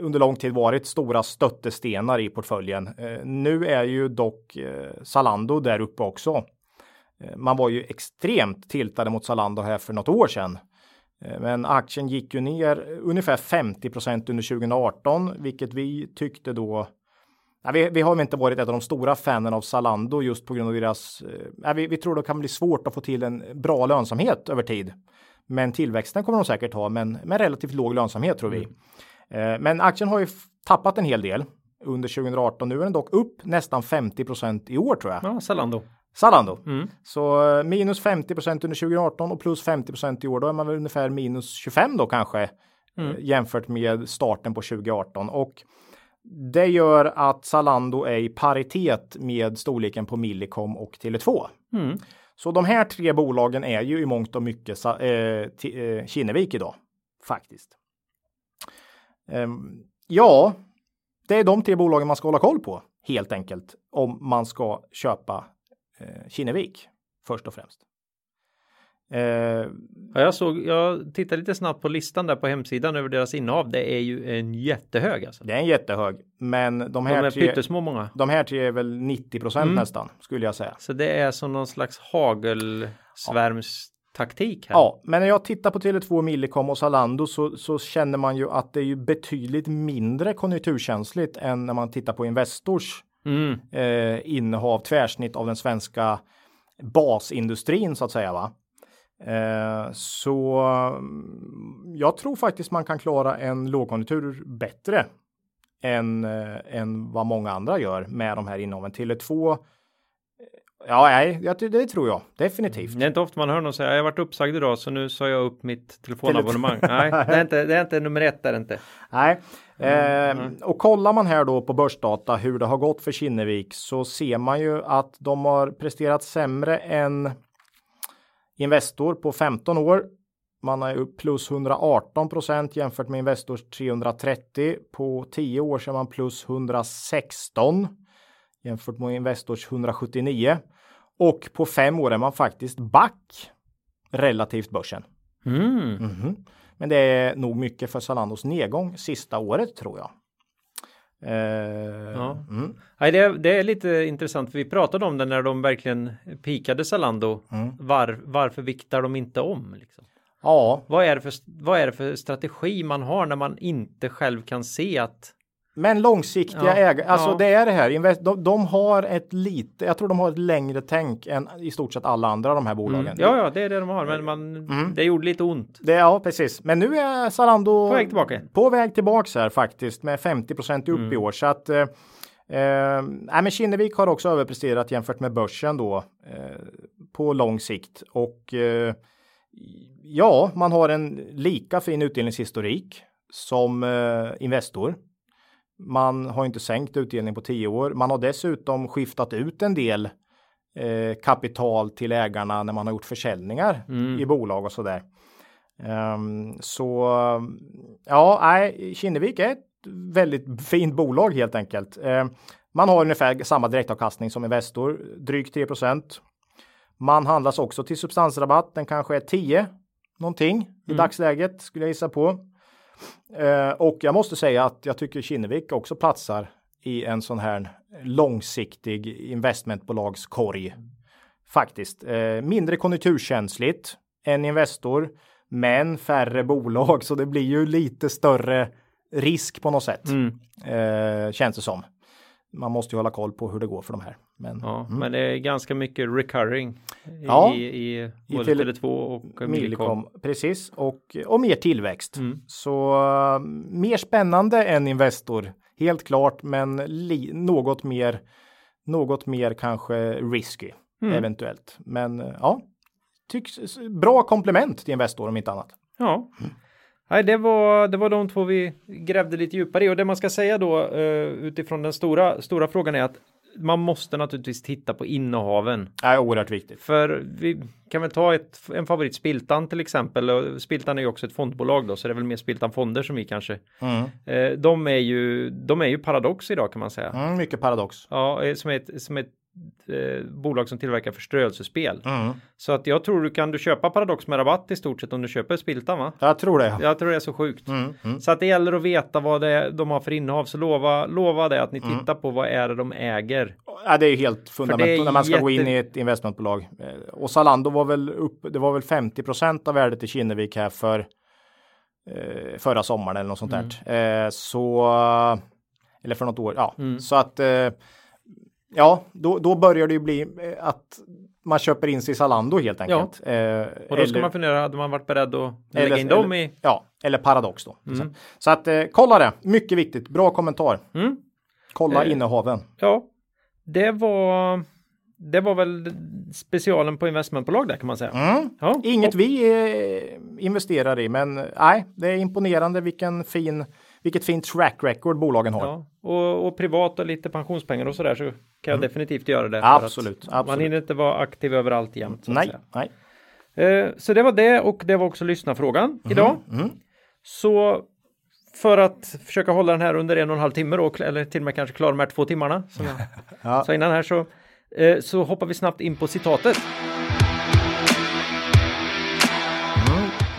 under lång tid varit stora stöttestenar i portföljen. Nu är ju dock Zalando där uppe också. Man var ju extremt tiltade mot Zalando här för något år sedan. Men aktien gick ju ner ungefär 50% under 2018, vilket vi tyckte då Ja, vi, vi, har inte varit ett av de stora fanen av Zalando just på grund av deras. Ja, vi, vi tror det kan bli svårt att få till en bra lönsamhet över tid. Men tillväxten kommer de säkert ha, men med relativt låg lönsamhet tror vi. Mm. Eh, men aktien har ju tappat en hel del under 2018. Nu är den dock upp nästan 50% i år tror jag. Ja, Zalando. Zalando. Mm. Så eh, minus 50% under 2018 och plus 50% i år. Då är man väl ungefär minus 25 då kanske mm. jämfört med starten på 2018 och det gör att Zalando är i paritet med storleken på Millicom och Tele2. Mm. Så de här tre bolagen är ju i mångt och mycket eh, eh, Kinnevik idag faktiskt. Um, ja, det är de tre bolagen man ska hålla koll på helt enkelt om man ska köpa eh, Kinnevik först och främst. Eh, ja, jag såg, jag tittade lite snabbt på listan där på hemsidan över deras innehav. Det är ju en jättehög alltså. Det är en jättehög, men de här de är tre, pyttesmå många. De här tre är väl 90 procent mm. nästan skulle jag säga. Så det är som någon slags hagelsvärms taktik här. Ja, men när jag tittar på Tele2, Millicom och Zalando så, så känner man ju att det är ju betydligt mindre konjunkturkänsligt än när man tittar på Investors mm. eh, innehav, tvärsnitt av den svenska basindustrin så att säga. Va? Eh, så mm, jag tror faktiskt man kan klara en lågkonjunktur bättre än, eh, än vad många andra gör med de här innehaven. Tele2 Ja, nej, det, det, tror jag definitivt. Det är inte ofta man hör någon säga jag varit uppsagd idag så nu sa jag upp mitt telefonabonnemang. nej, det är, inte, det är inte nummer ett, är det inte. Nej, mm. eh, och kollar man här då på börsdata hur det har gått för Kinnevik så ser man ju att de har presterat sämre än Investor på 15 år. Man är upp plus 118 procent jämfört med Investors 330. På 10 år så är man plus 116 jämfört med Investors 179. Och på 5 år är man faktiskt back relativt börsen. Mm. Mm -hmm. Men det är nog mycket för Zalandos nedgång sista året tror jag. Uh, ja. Mm. Nej, det, är, det är lite intressant. Vi pratade om det när de verkligen pikade Zalando. Mm. Var, varför viktar de inte om? Liksom? Ja. Vad är, det för, vad är det för strategi man har när man inte själv kan se att men långsiktiga ja, ägare, alltså ja. det är det här. De, de, har ett lite, jag tror de har ett längre tänk än i stort sett alla andra de här bolagen. Mm. Ja, ja, det är det de har, men man, mm. det gjorde lite ont. Det, ja, precis. Men nu är Zalando på väg tillbaka. På väg tillbaks här faktiskt med 50% upp mm. i år. Så att eh, eh, men Kinnevik har också överpresterat jämfört med börsen då eh, på lång sikt och eh, ja, man har en lika fin utdelningshistorik som eh, Investor. Man har inte sänkt utdelning på tio år. Man har dessutom skiftat ut en del eh, kapital till ägarna när man har gjort försäljningar mm. i bolag och sådär. Um, så ja, nej, Kinnevik är ett väldigt fint bolag helt enkelt. Uh, man har ungefär samma direktavkastning som Investor, drygt 3% Man handlas också till substansrabatt. Den kanske är 10 någonting i mm. dagsläget skulle jag gissa på. Eh, och jag måste säga att jag tycker Kinnevik också platsar i en sån här långsiktig investmentbolagskorg. Faktiskt eh, mindre konjunkturkänsligt än Investor, men färre bolag, så det blir ju lite större risk på något sätt. Mm. Eh, känns det som. Man måste ju hålla koll på hur det går för de här. Men, ja, mm. men det är ganska mycket recurring ja, i, i både Tele2 och Millicom. Precis, och, och mer tillväxt. Mm. Så uh, mer spännande än Investor, helt klart, men li, något mer, något mer kanske risky mm. eventuellt. Men uh, ja, tycks bra komplement till Investor om inte annat. Ja. Nej, det var, det var de två vi grävde lite djupare i och det man ska säga då uh, utifrån den stora, stora frågan är att man måste naturligtvis titta på innehaven. Det är oerhört viktigt. För vi kan väl ta ett, en favorit Spiltan till exempel. Spiltan är ju också ett fondbolag då, så det är väl mer Spiltan Fonder som vi kanske. Mm. Eh, de är ju, de är ju paradox idag kan man säga. Mm, mycket paradox. Ja, eh, som är ett, som ett eh, bolag som tillverkar förströelsespel. Mm. Så att jag tror du kan du köpa Paradox med rabatt i stort sett om du köper Spiltan va? Jag tror det. Jag tror det är så sjukt. Mm. Mm. Så att det gäller att veta vad det är de har för innehav. Så lova, lova det att ni Mm. tittar på vad är det de äger. Ja, det är ju helt fundamentalt när man ska gå in jätte- i ett investmentbolag. Eh, Och Zalando var väl upp, det var väl 50% av värdet i Kinnevik här för eh, förra sommaren eller något sånt där. Eh, så, eller för något år, ja. Så att, eh, ja, då, då börjar det ju bli eh, att man köper in sig i Zalando helt enkelt. Eh, Och då ska eller- man fundera, hade man varit beredd att lägga eller- in dem i? Ja, eller Paradox då. Så att eh, kolla det, mycket viktigt, bra kommentar. Mm. Kolla Eh, innehaven. Ja, det var det var väl specialen på investmentbolag där kan man säga. Mm. Ja, Inget och, vi eh, investerar i, men nej, det är imponerande vilken fin, vilket fint track record bolagen har. ja, och, och privat och lite pensionspengar och sådär så kan jag definitivt göra det. Mm. Absolut, Man absolut. hinner inte vara aktiv överallt jämt. Så, Nej, säga. nej. Eh, så det var det och det var också lyssnarfrågan Mhm, idag. Så för att försöka hålla den här under en och en halv timme då, eller till och med kanske klara de här två timmarna som jag Ja. sa innan här så, eh, så hoppar vi snabbt in på citatet.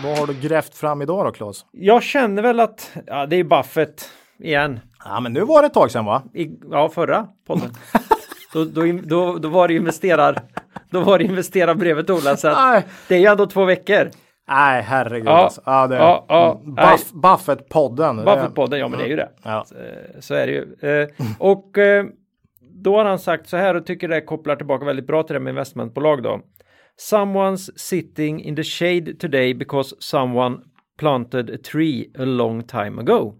Vad har du grävt fram idag då, Claes? Jag känner väl att, ja det är Buffett igen. Ja, men nu var det ett tag sedan va? I, ja, förra podden. då, då, då, då var det investerar, då var det investerarbrevet Ola, så att det är ju ändå två veckor. nej herregud. Ja, alltså. ja, det, ja, ja, Mm. Buff, Buffett-podden. Buffett-podden, ja men det är ju det. Ja. Eh, Så är det ju. Eh, Och eh, då har han sagt så här och tycker det kopplar tillbaka väldigt bra till det med investmentbolag då. Someone's sitting in the shade today because someone planted a tree a long time ago.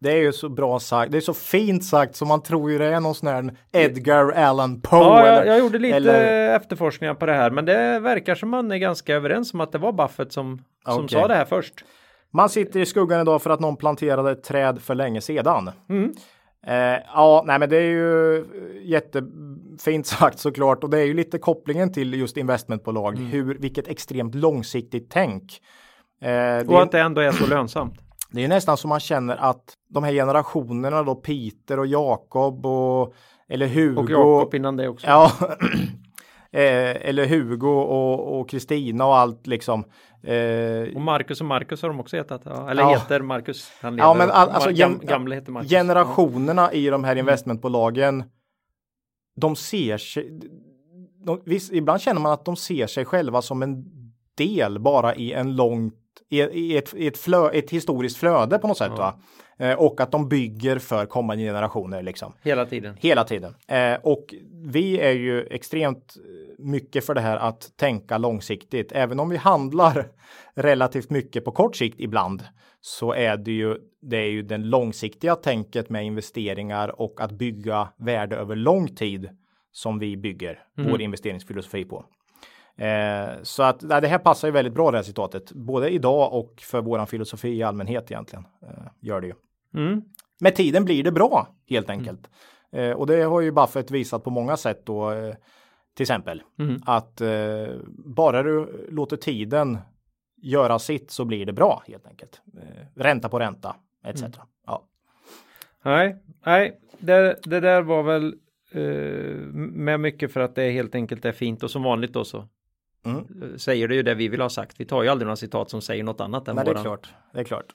Det är ju så bra sagt. Det är så fint sagt så man tror ju det är någon sån här Edgar Allan Poe. Ja, jag, eller- jag gjorde lite eller- efterforskningar på det här, men det verkar som man är ganska överens om att det var Buffett som, som Okej. sa det här först. Man sitter i skuggan idag för att någon planterade ett träd för länge sedan. Eh, ja, nej, men det är ju jättefint sagt såklart och det är ju lite kopplingen till just investmentbolag. Hur, vilket extremt långsiktigt tänk. Eh, det, Och är, att det ändå är så lönsamt. det är nästan som man känner att de här generationerna då Peter och Jakob och eller Hugo. Och Jakob innan det också. Ja, eh, eller Hugo och och Kristina och allt liksom. Eh, Och Marcus och Marcus har de också hetat. Ja, eller Ja. heter Marcus. Han Ja, lever. men all, alltså gam, gamle heter Marcus. generationerna i de här investmentbolagen. De ser sig. De, visst, ibland känner man att de ser sig själva som en del bara i en långt i, i, ett, i ett, flö, ett historiskt flöde på något sätt. Va? Eh, och att de bygger för kommande generationer liksom. Hela tiden. Hela tiden. Eh, och vi är ju extremt mycket för det här att tänka långsiktigt. Även om vi handlar relativt mycket på kort sikt ibland så är det ju det är ju den långsiktiga tänket med investeringar och att bygga värde över lång tid som vi bygger vår investeringsfilosofi på. Eh, så att nej, det här passar ju väldigt bra det här citatet, både idag och för våran filosofi i allmänhet egentligen. Eh, gör det ju. Mm. Med tiden blir det bra helt enkelt. Eh, och det har ju Buffett visat på många sätt då. Eh, till exempel Mm. att eh, bara du låter tiden göra sitt så blir det bra helt enkelt. Eh, ränta på ränta etc. Mm. Ja. Nej, nej, det, det där var väl eh, med mycket för att det helt enkelt är fint och som vanligt då så Mm. säger det ju det vi vill ha sagt. Vi tar ju aldrig några citat som säger något annat än Men det är klart. Det är klart.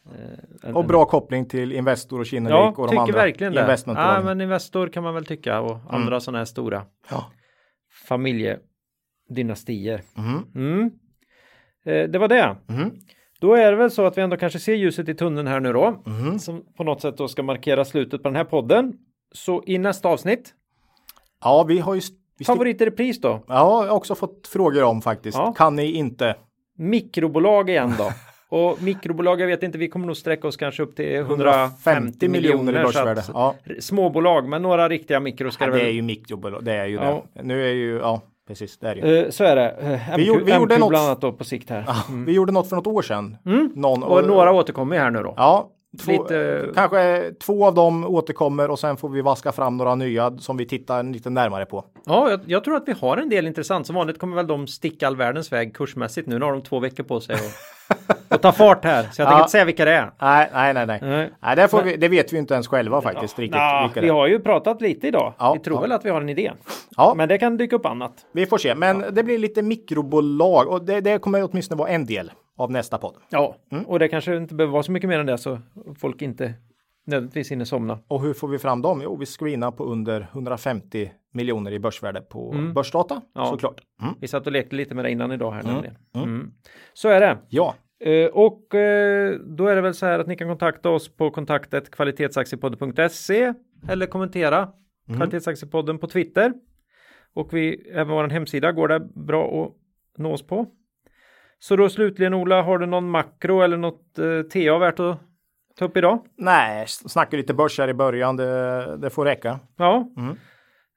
eh, Och bra koppling till Investor och Kinnevik Ja, och de andra verkligen det. Ja, men Investor kan man väl tycka och andra sådana här stora Ja. familjedynastier. Mhm. Mm. Eh, det var det. Mhm. Då är det väl så att vi ändå kanske ser ljuset i tunneln här nu då. Som på något sätt då ska markera slutet på den här podden. Så i nästa avsnitt, Ja, vi har ju st- vi stick- favorit i repris då. Ja, jag har också fått frågor om faktiskt. Ja. Kan ni inte? Mikrobolag igen då. Och mikrobolag, jag vet inte, vi kommer nog sträcka oss kanske upp till 150 150 miljoner i börsvärde. Ja. Småbolag, men några riktiga mikro ska Ja, det är ju mikrobolag, det är ju Ja. det. Nu är ju, ja precis, det är det ju. Eh, så är det. Eh, MQ, Vi gjorde- vi gjorde MQ något- bland annat då på sikt här. Vi gjorde något för något år sedan. Någon, Mm. Och några återkommer ju här nu då. Ja, två, Lite- kanske två av dem återkommer och sen får vi vaska fram några nya som vi tittar lite närmare på. Ja, jag, jag tror att vi har en del intressant. Som vanligt kommer väl de sticka all världens väg kursmässigt nu. Nu har de två veckor på sig att och ta fart här. Så jag tänker Ja. inte säga vilka det är. Nej, nej, nej. nej. Nej. nej det, får vi, det vet vi inte ens själva faktiskt. riktigt, Nå, vilka vi har ju pratat lite idag. Ja, vi tror ja. väl att vi har en idé. Ja. Men det kan dyka upp annat. Vi får se, men det blir lite mikrobolag och det, det kommer åtminstone vara en del av nästa podd. Ja, Mm. och det kanske inte behöver vara så mycket mer än det så folk inte nödvändigtvis hinner somna. Och hur får vi fram dem? Jo, vi screenar på under 150 miljoner i börsvärde på börsdata Mm. Ja. såklart. Mm. Vi satt och lekte lite med det innan idag här nämligen. Mm. Så är det. Ja, Eh, och eh, då är det väl så här att ni kan kontakta oss på kontaktet kvalitetsaktiepodden.se eller kommentera kvalitetsaktiepodden på Twitter. Och vi, även vår hemsida går det bra att oss på. Så då slutligen Ola, har du någon makro eller något eh, TA värt att ta upp idag? nej, snacka lite börs här i början, det, det får räcka. Ja. Mm.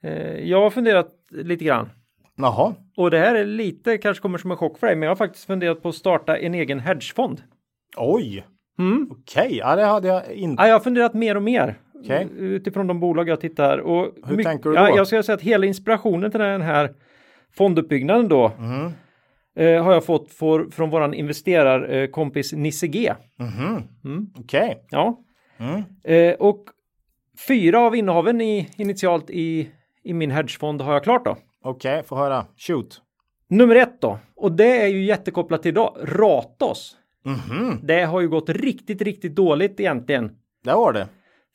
Eh, jag har funderat lite grann. Jaha, Och det här är lite, kanske kommer som en chock för dig, men jag har faktiskt funderat på att starta en egen hedgefond. oj, Mm. okej, ja det hade jag inte. Ja, jag har funderat mer och mer Okej. utifrån de bolag jag tittar. Och Hur mycket- tänker du Ja, då? jag ska säga att hela inspirationen till den här fonduppbyggnaden då Mm. Eh, har jag fått för, från våran investerarkompis Nisse G. Mhm. Mm. Okej, Ja. Mm. Eh, och fyra av innehaven i, initialt i, i min hedgefond har jag klart då. okej, få höra. Shoot. Nummer ett då, och det är ju jättekopplat till idag, Ratos. Mhm, Det har ju gått riktigt, riktigt dåligt egentligen det var det.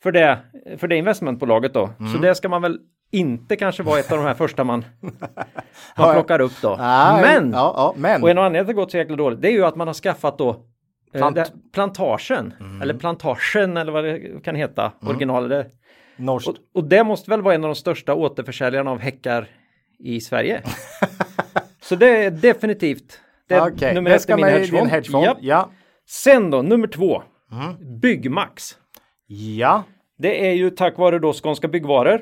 för det, för det investmentbolaget då. Mm. Så det ska man väl inte kanske vara ett av de här första man, Ja, man plockar upp då. Nej, Men, ja, ja, men. och en anledning till att det gått så jäkla dåligt, det är ju att man har skaffat då eh, Plant- det, plantagen, eller plantagen eller vad det kan heta, originalet. Norskt. Och, och det måste väl vara en av de största återförsäljarna av häckar i Sverige. så det är definitivt det är Okej, nummer det ett i min hedgefond. hedgefond. Japp. Ja. Sen då, nummer två. Mm. Byggmax. Ja. Det är ju tack vare då Skånska Byggvaror.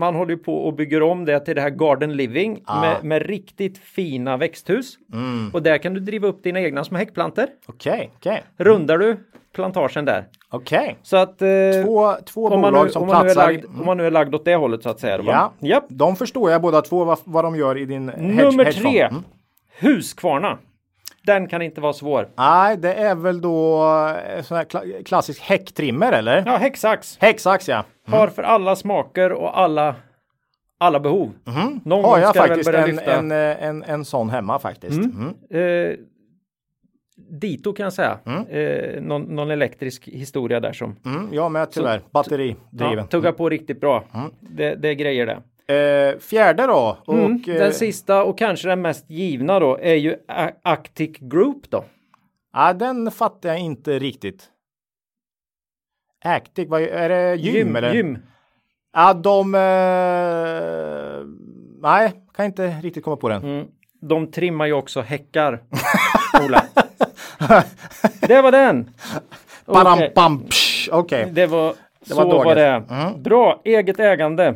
Man håller ju på och bygger om det till det här Garden Living Ah. med, med riktigt fina växthus. Mm. Och där kan du driva upp dina egna små häckplanter. Okej, okej, Rundar du plantagen där. okej. Så att eh, Två, två bolag nu, som om, platsar. lagd, om man nu är lagd åt det hållet så att säga. då? Ja, Japp. de förstår jag båda två vad, vad de gör i din hedge, Nummer tre. Mm. Husqvarna. Den kan inte vara svår. Nej, det är väl då eh, sån här kla- klassisk häcktrimmer eller? Ja, häcksax. Häcksax ja. Har för alla smaker och alla, alla behov. Mhm. Någon Har jag faktiskt en, en, eh, en, en sån hemma faktiskt. Mm. Mm. Eh, dito kan jag säga. Eh, någon, någon elektrisk historia där som Mm, jag med tyvärr. Batteridriven. ja, tuggar på riktigt bra. Det, det är grejer det. Eh, fjärde då. Och, Mm. eh, Den sista och kanske den mest givna då är ju Actic Group då. ja, den fattar jag inte riktigt. Actic, vad är det? Gym, eller? Gym. Ja, de... Eh, nej, kan inte riktigt komma på den. Mm. De trimmar ju också häckar. Ola. det var den. Okej. psh, Okej. Det var, Det var så var dagens. det. Mm. Bra, eget ägande.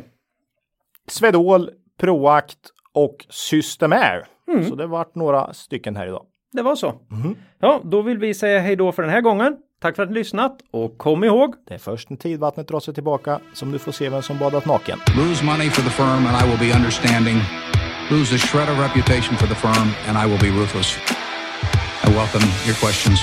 Swedol, Proact och Systemair. Mm. Så det vart några stycken här idag. Det var så. Mhm. Ja, då vill vi säga hej då för den här gången. Tack för att ni lyssnat och kom ihåg Det är först när tidvattnet drar sig tillbaka som du får se vem som badat naken. Lose money for the firm and I will be understanding. Lose a shred of reputation for the firm and I will be ruthless. I welcome your questions.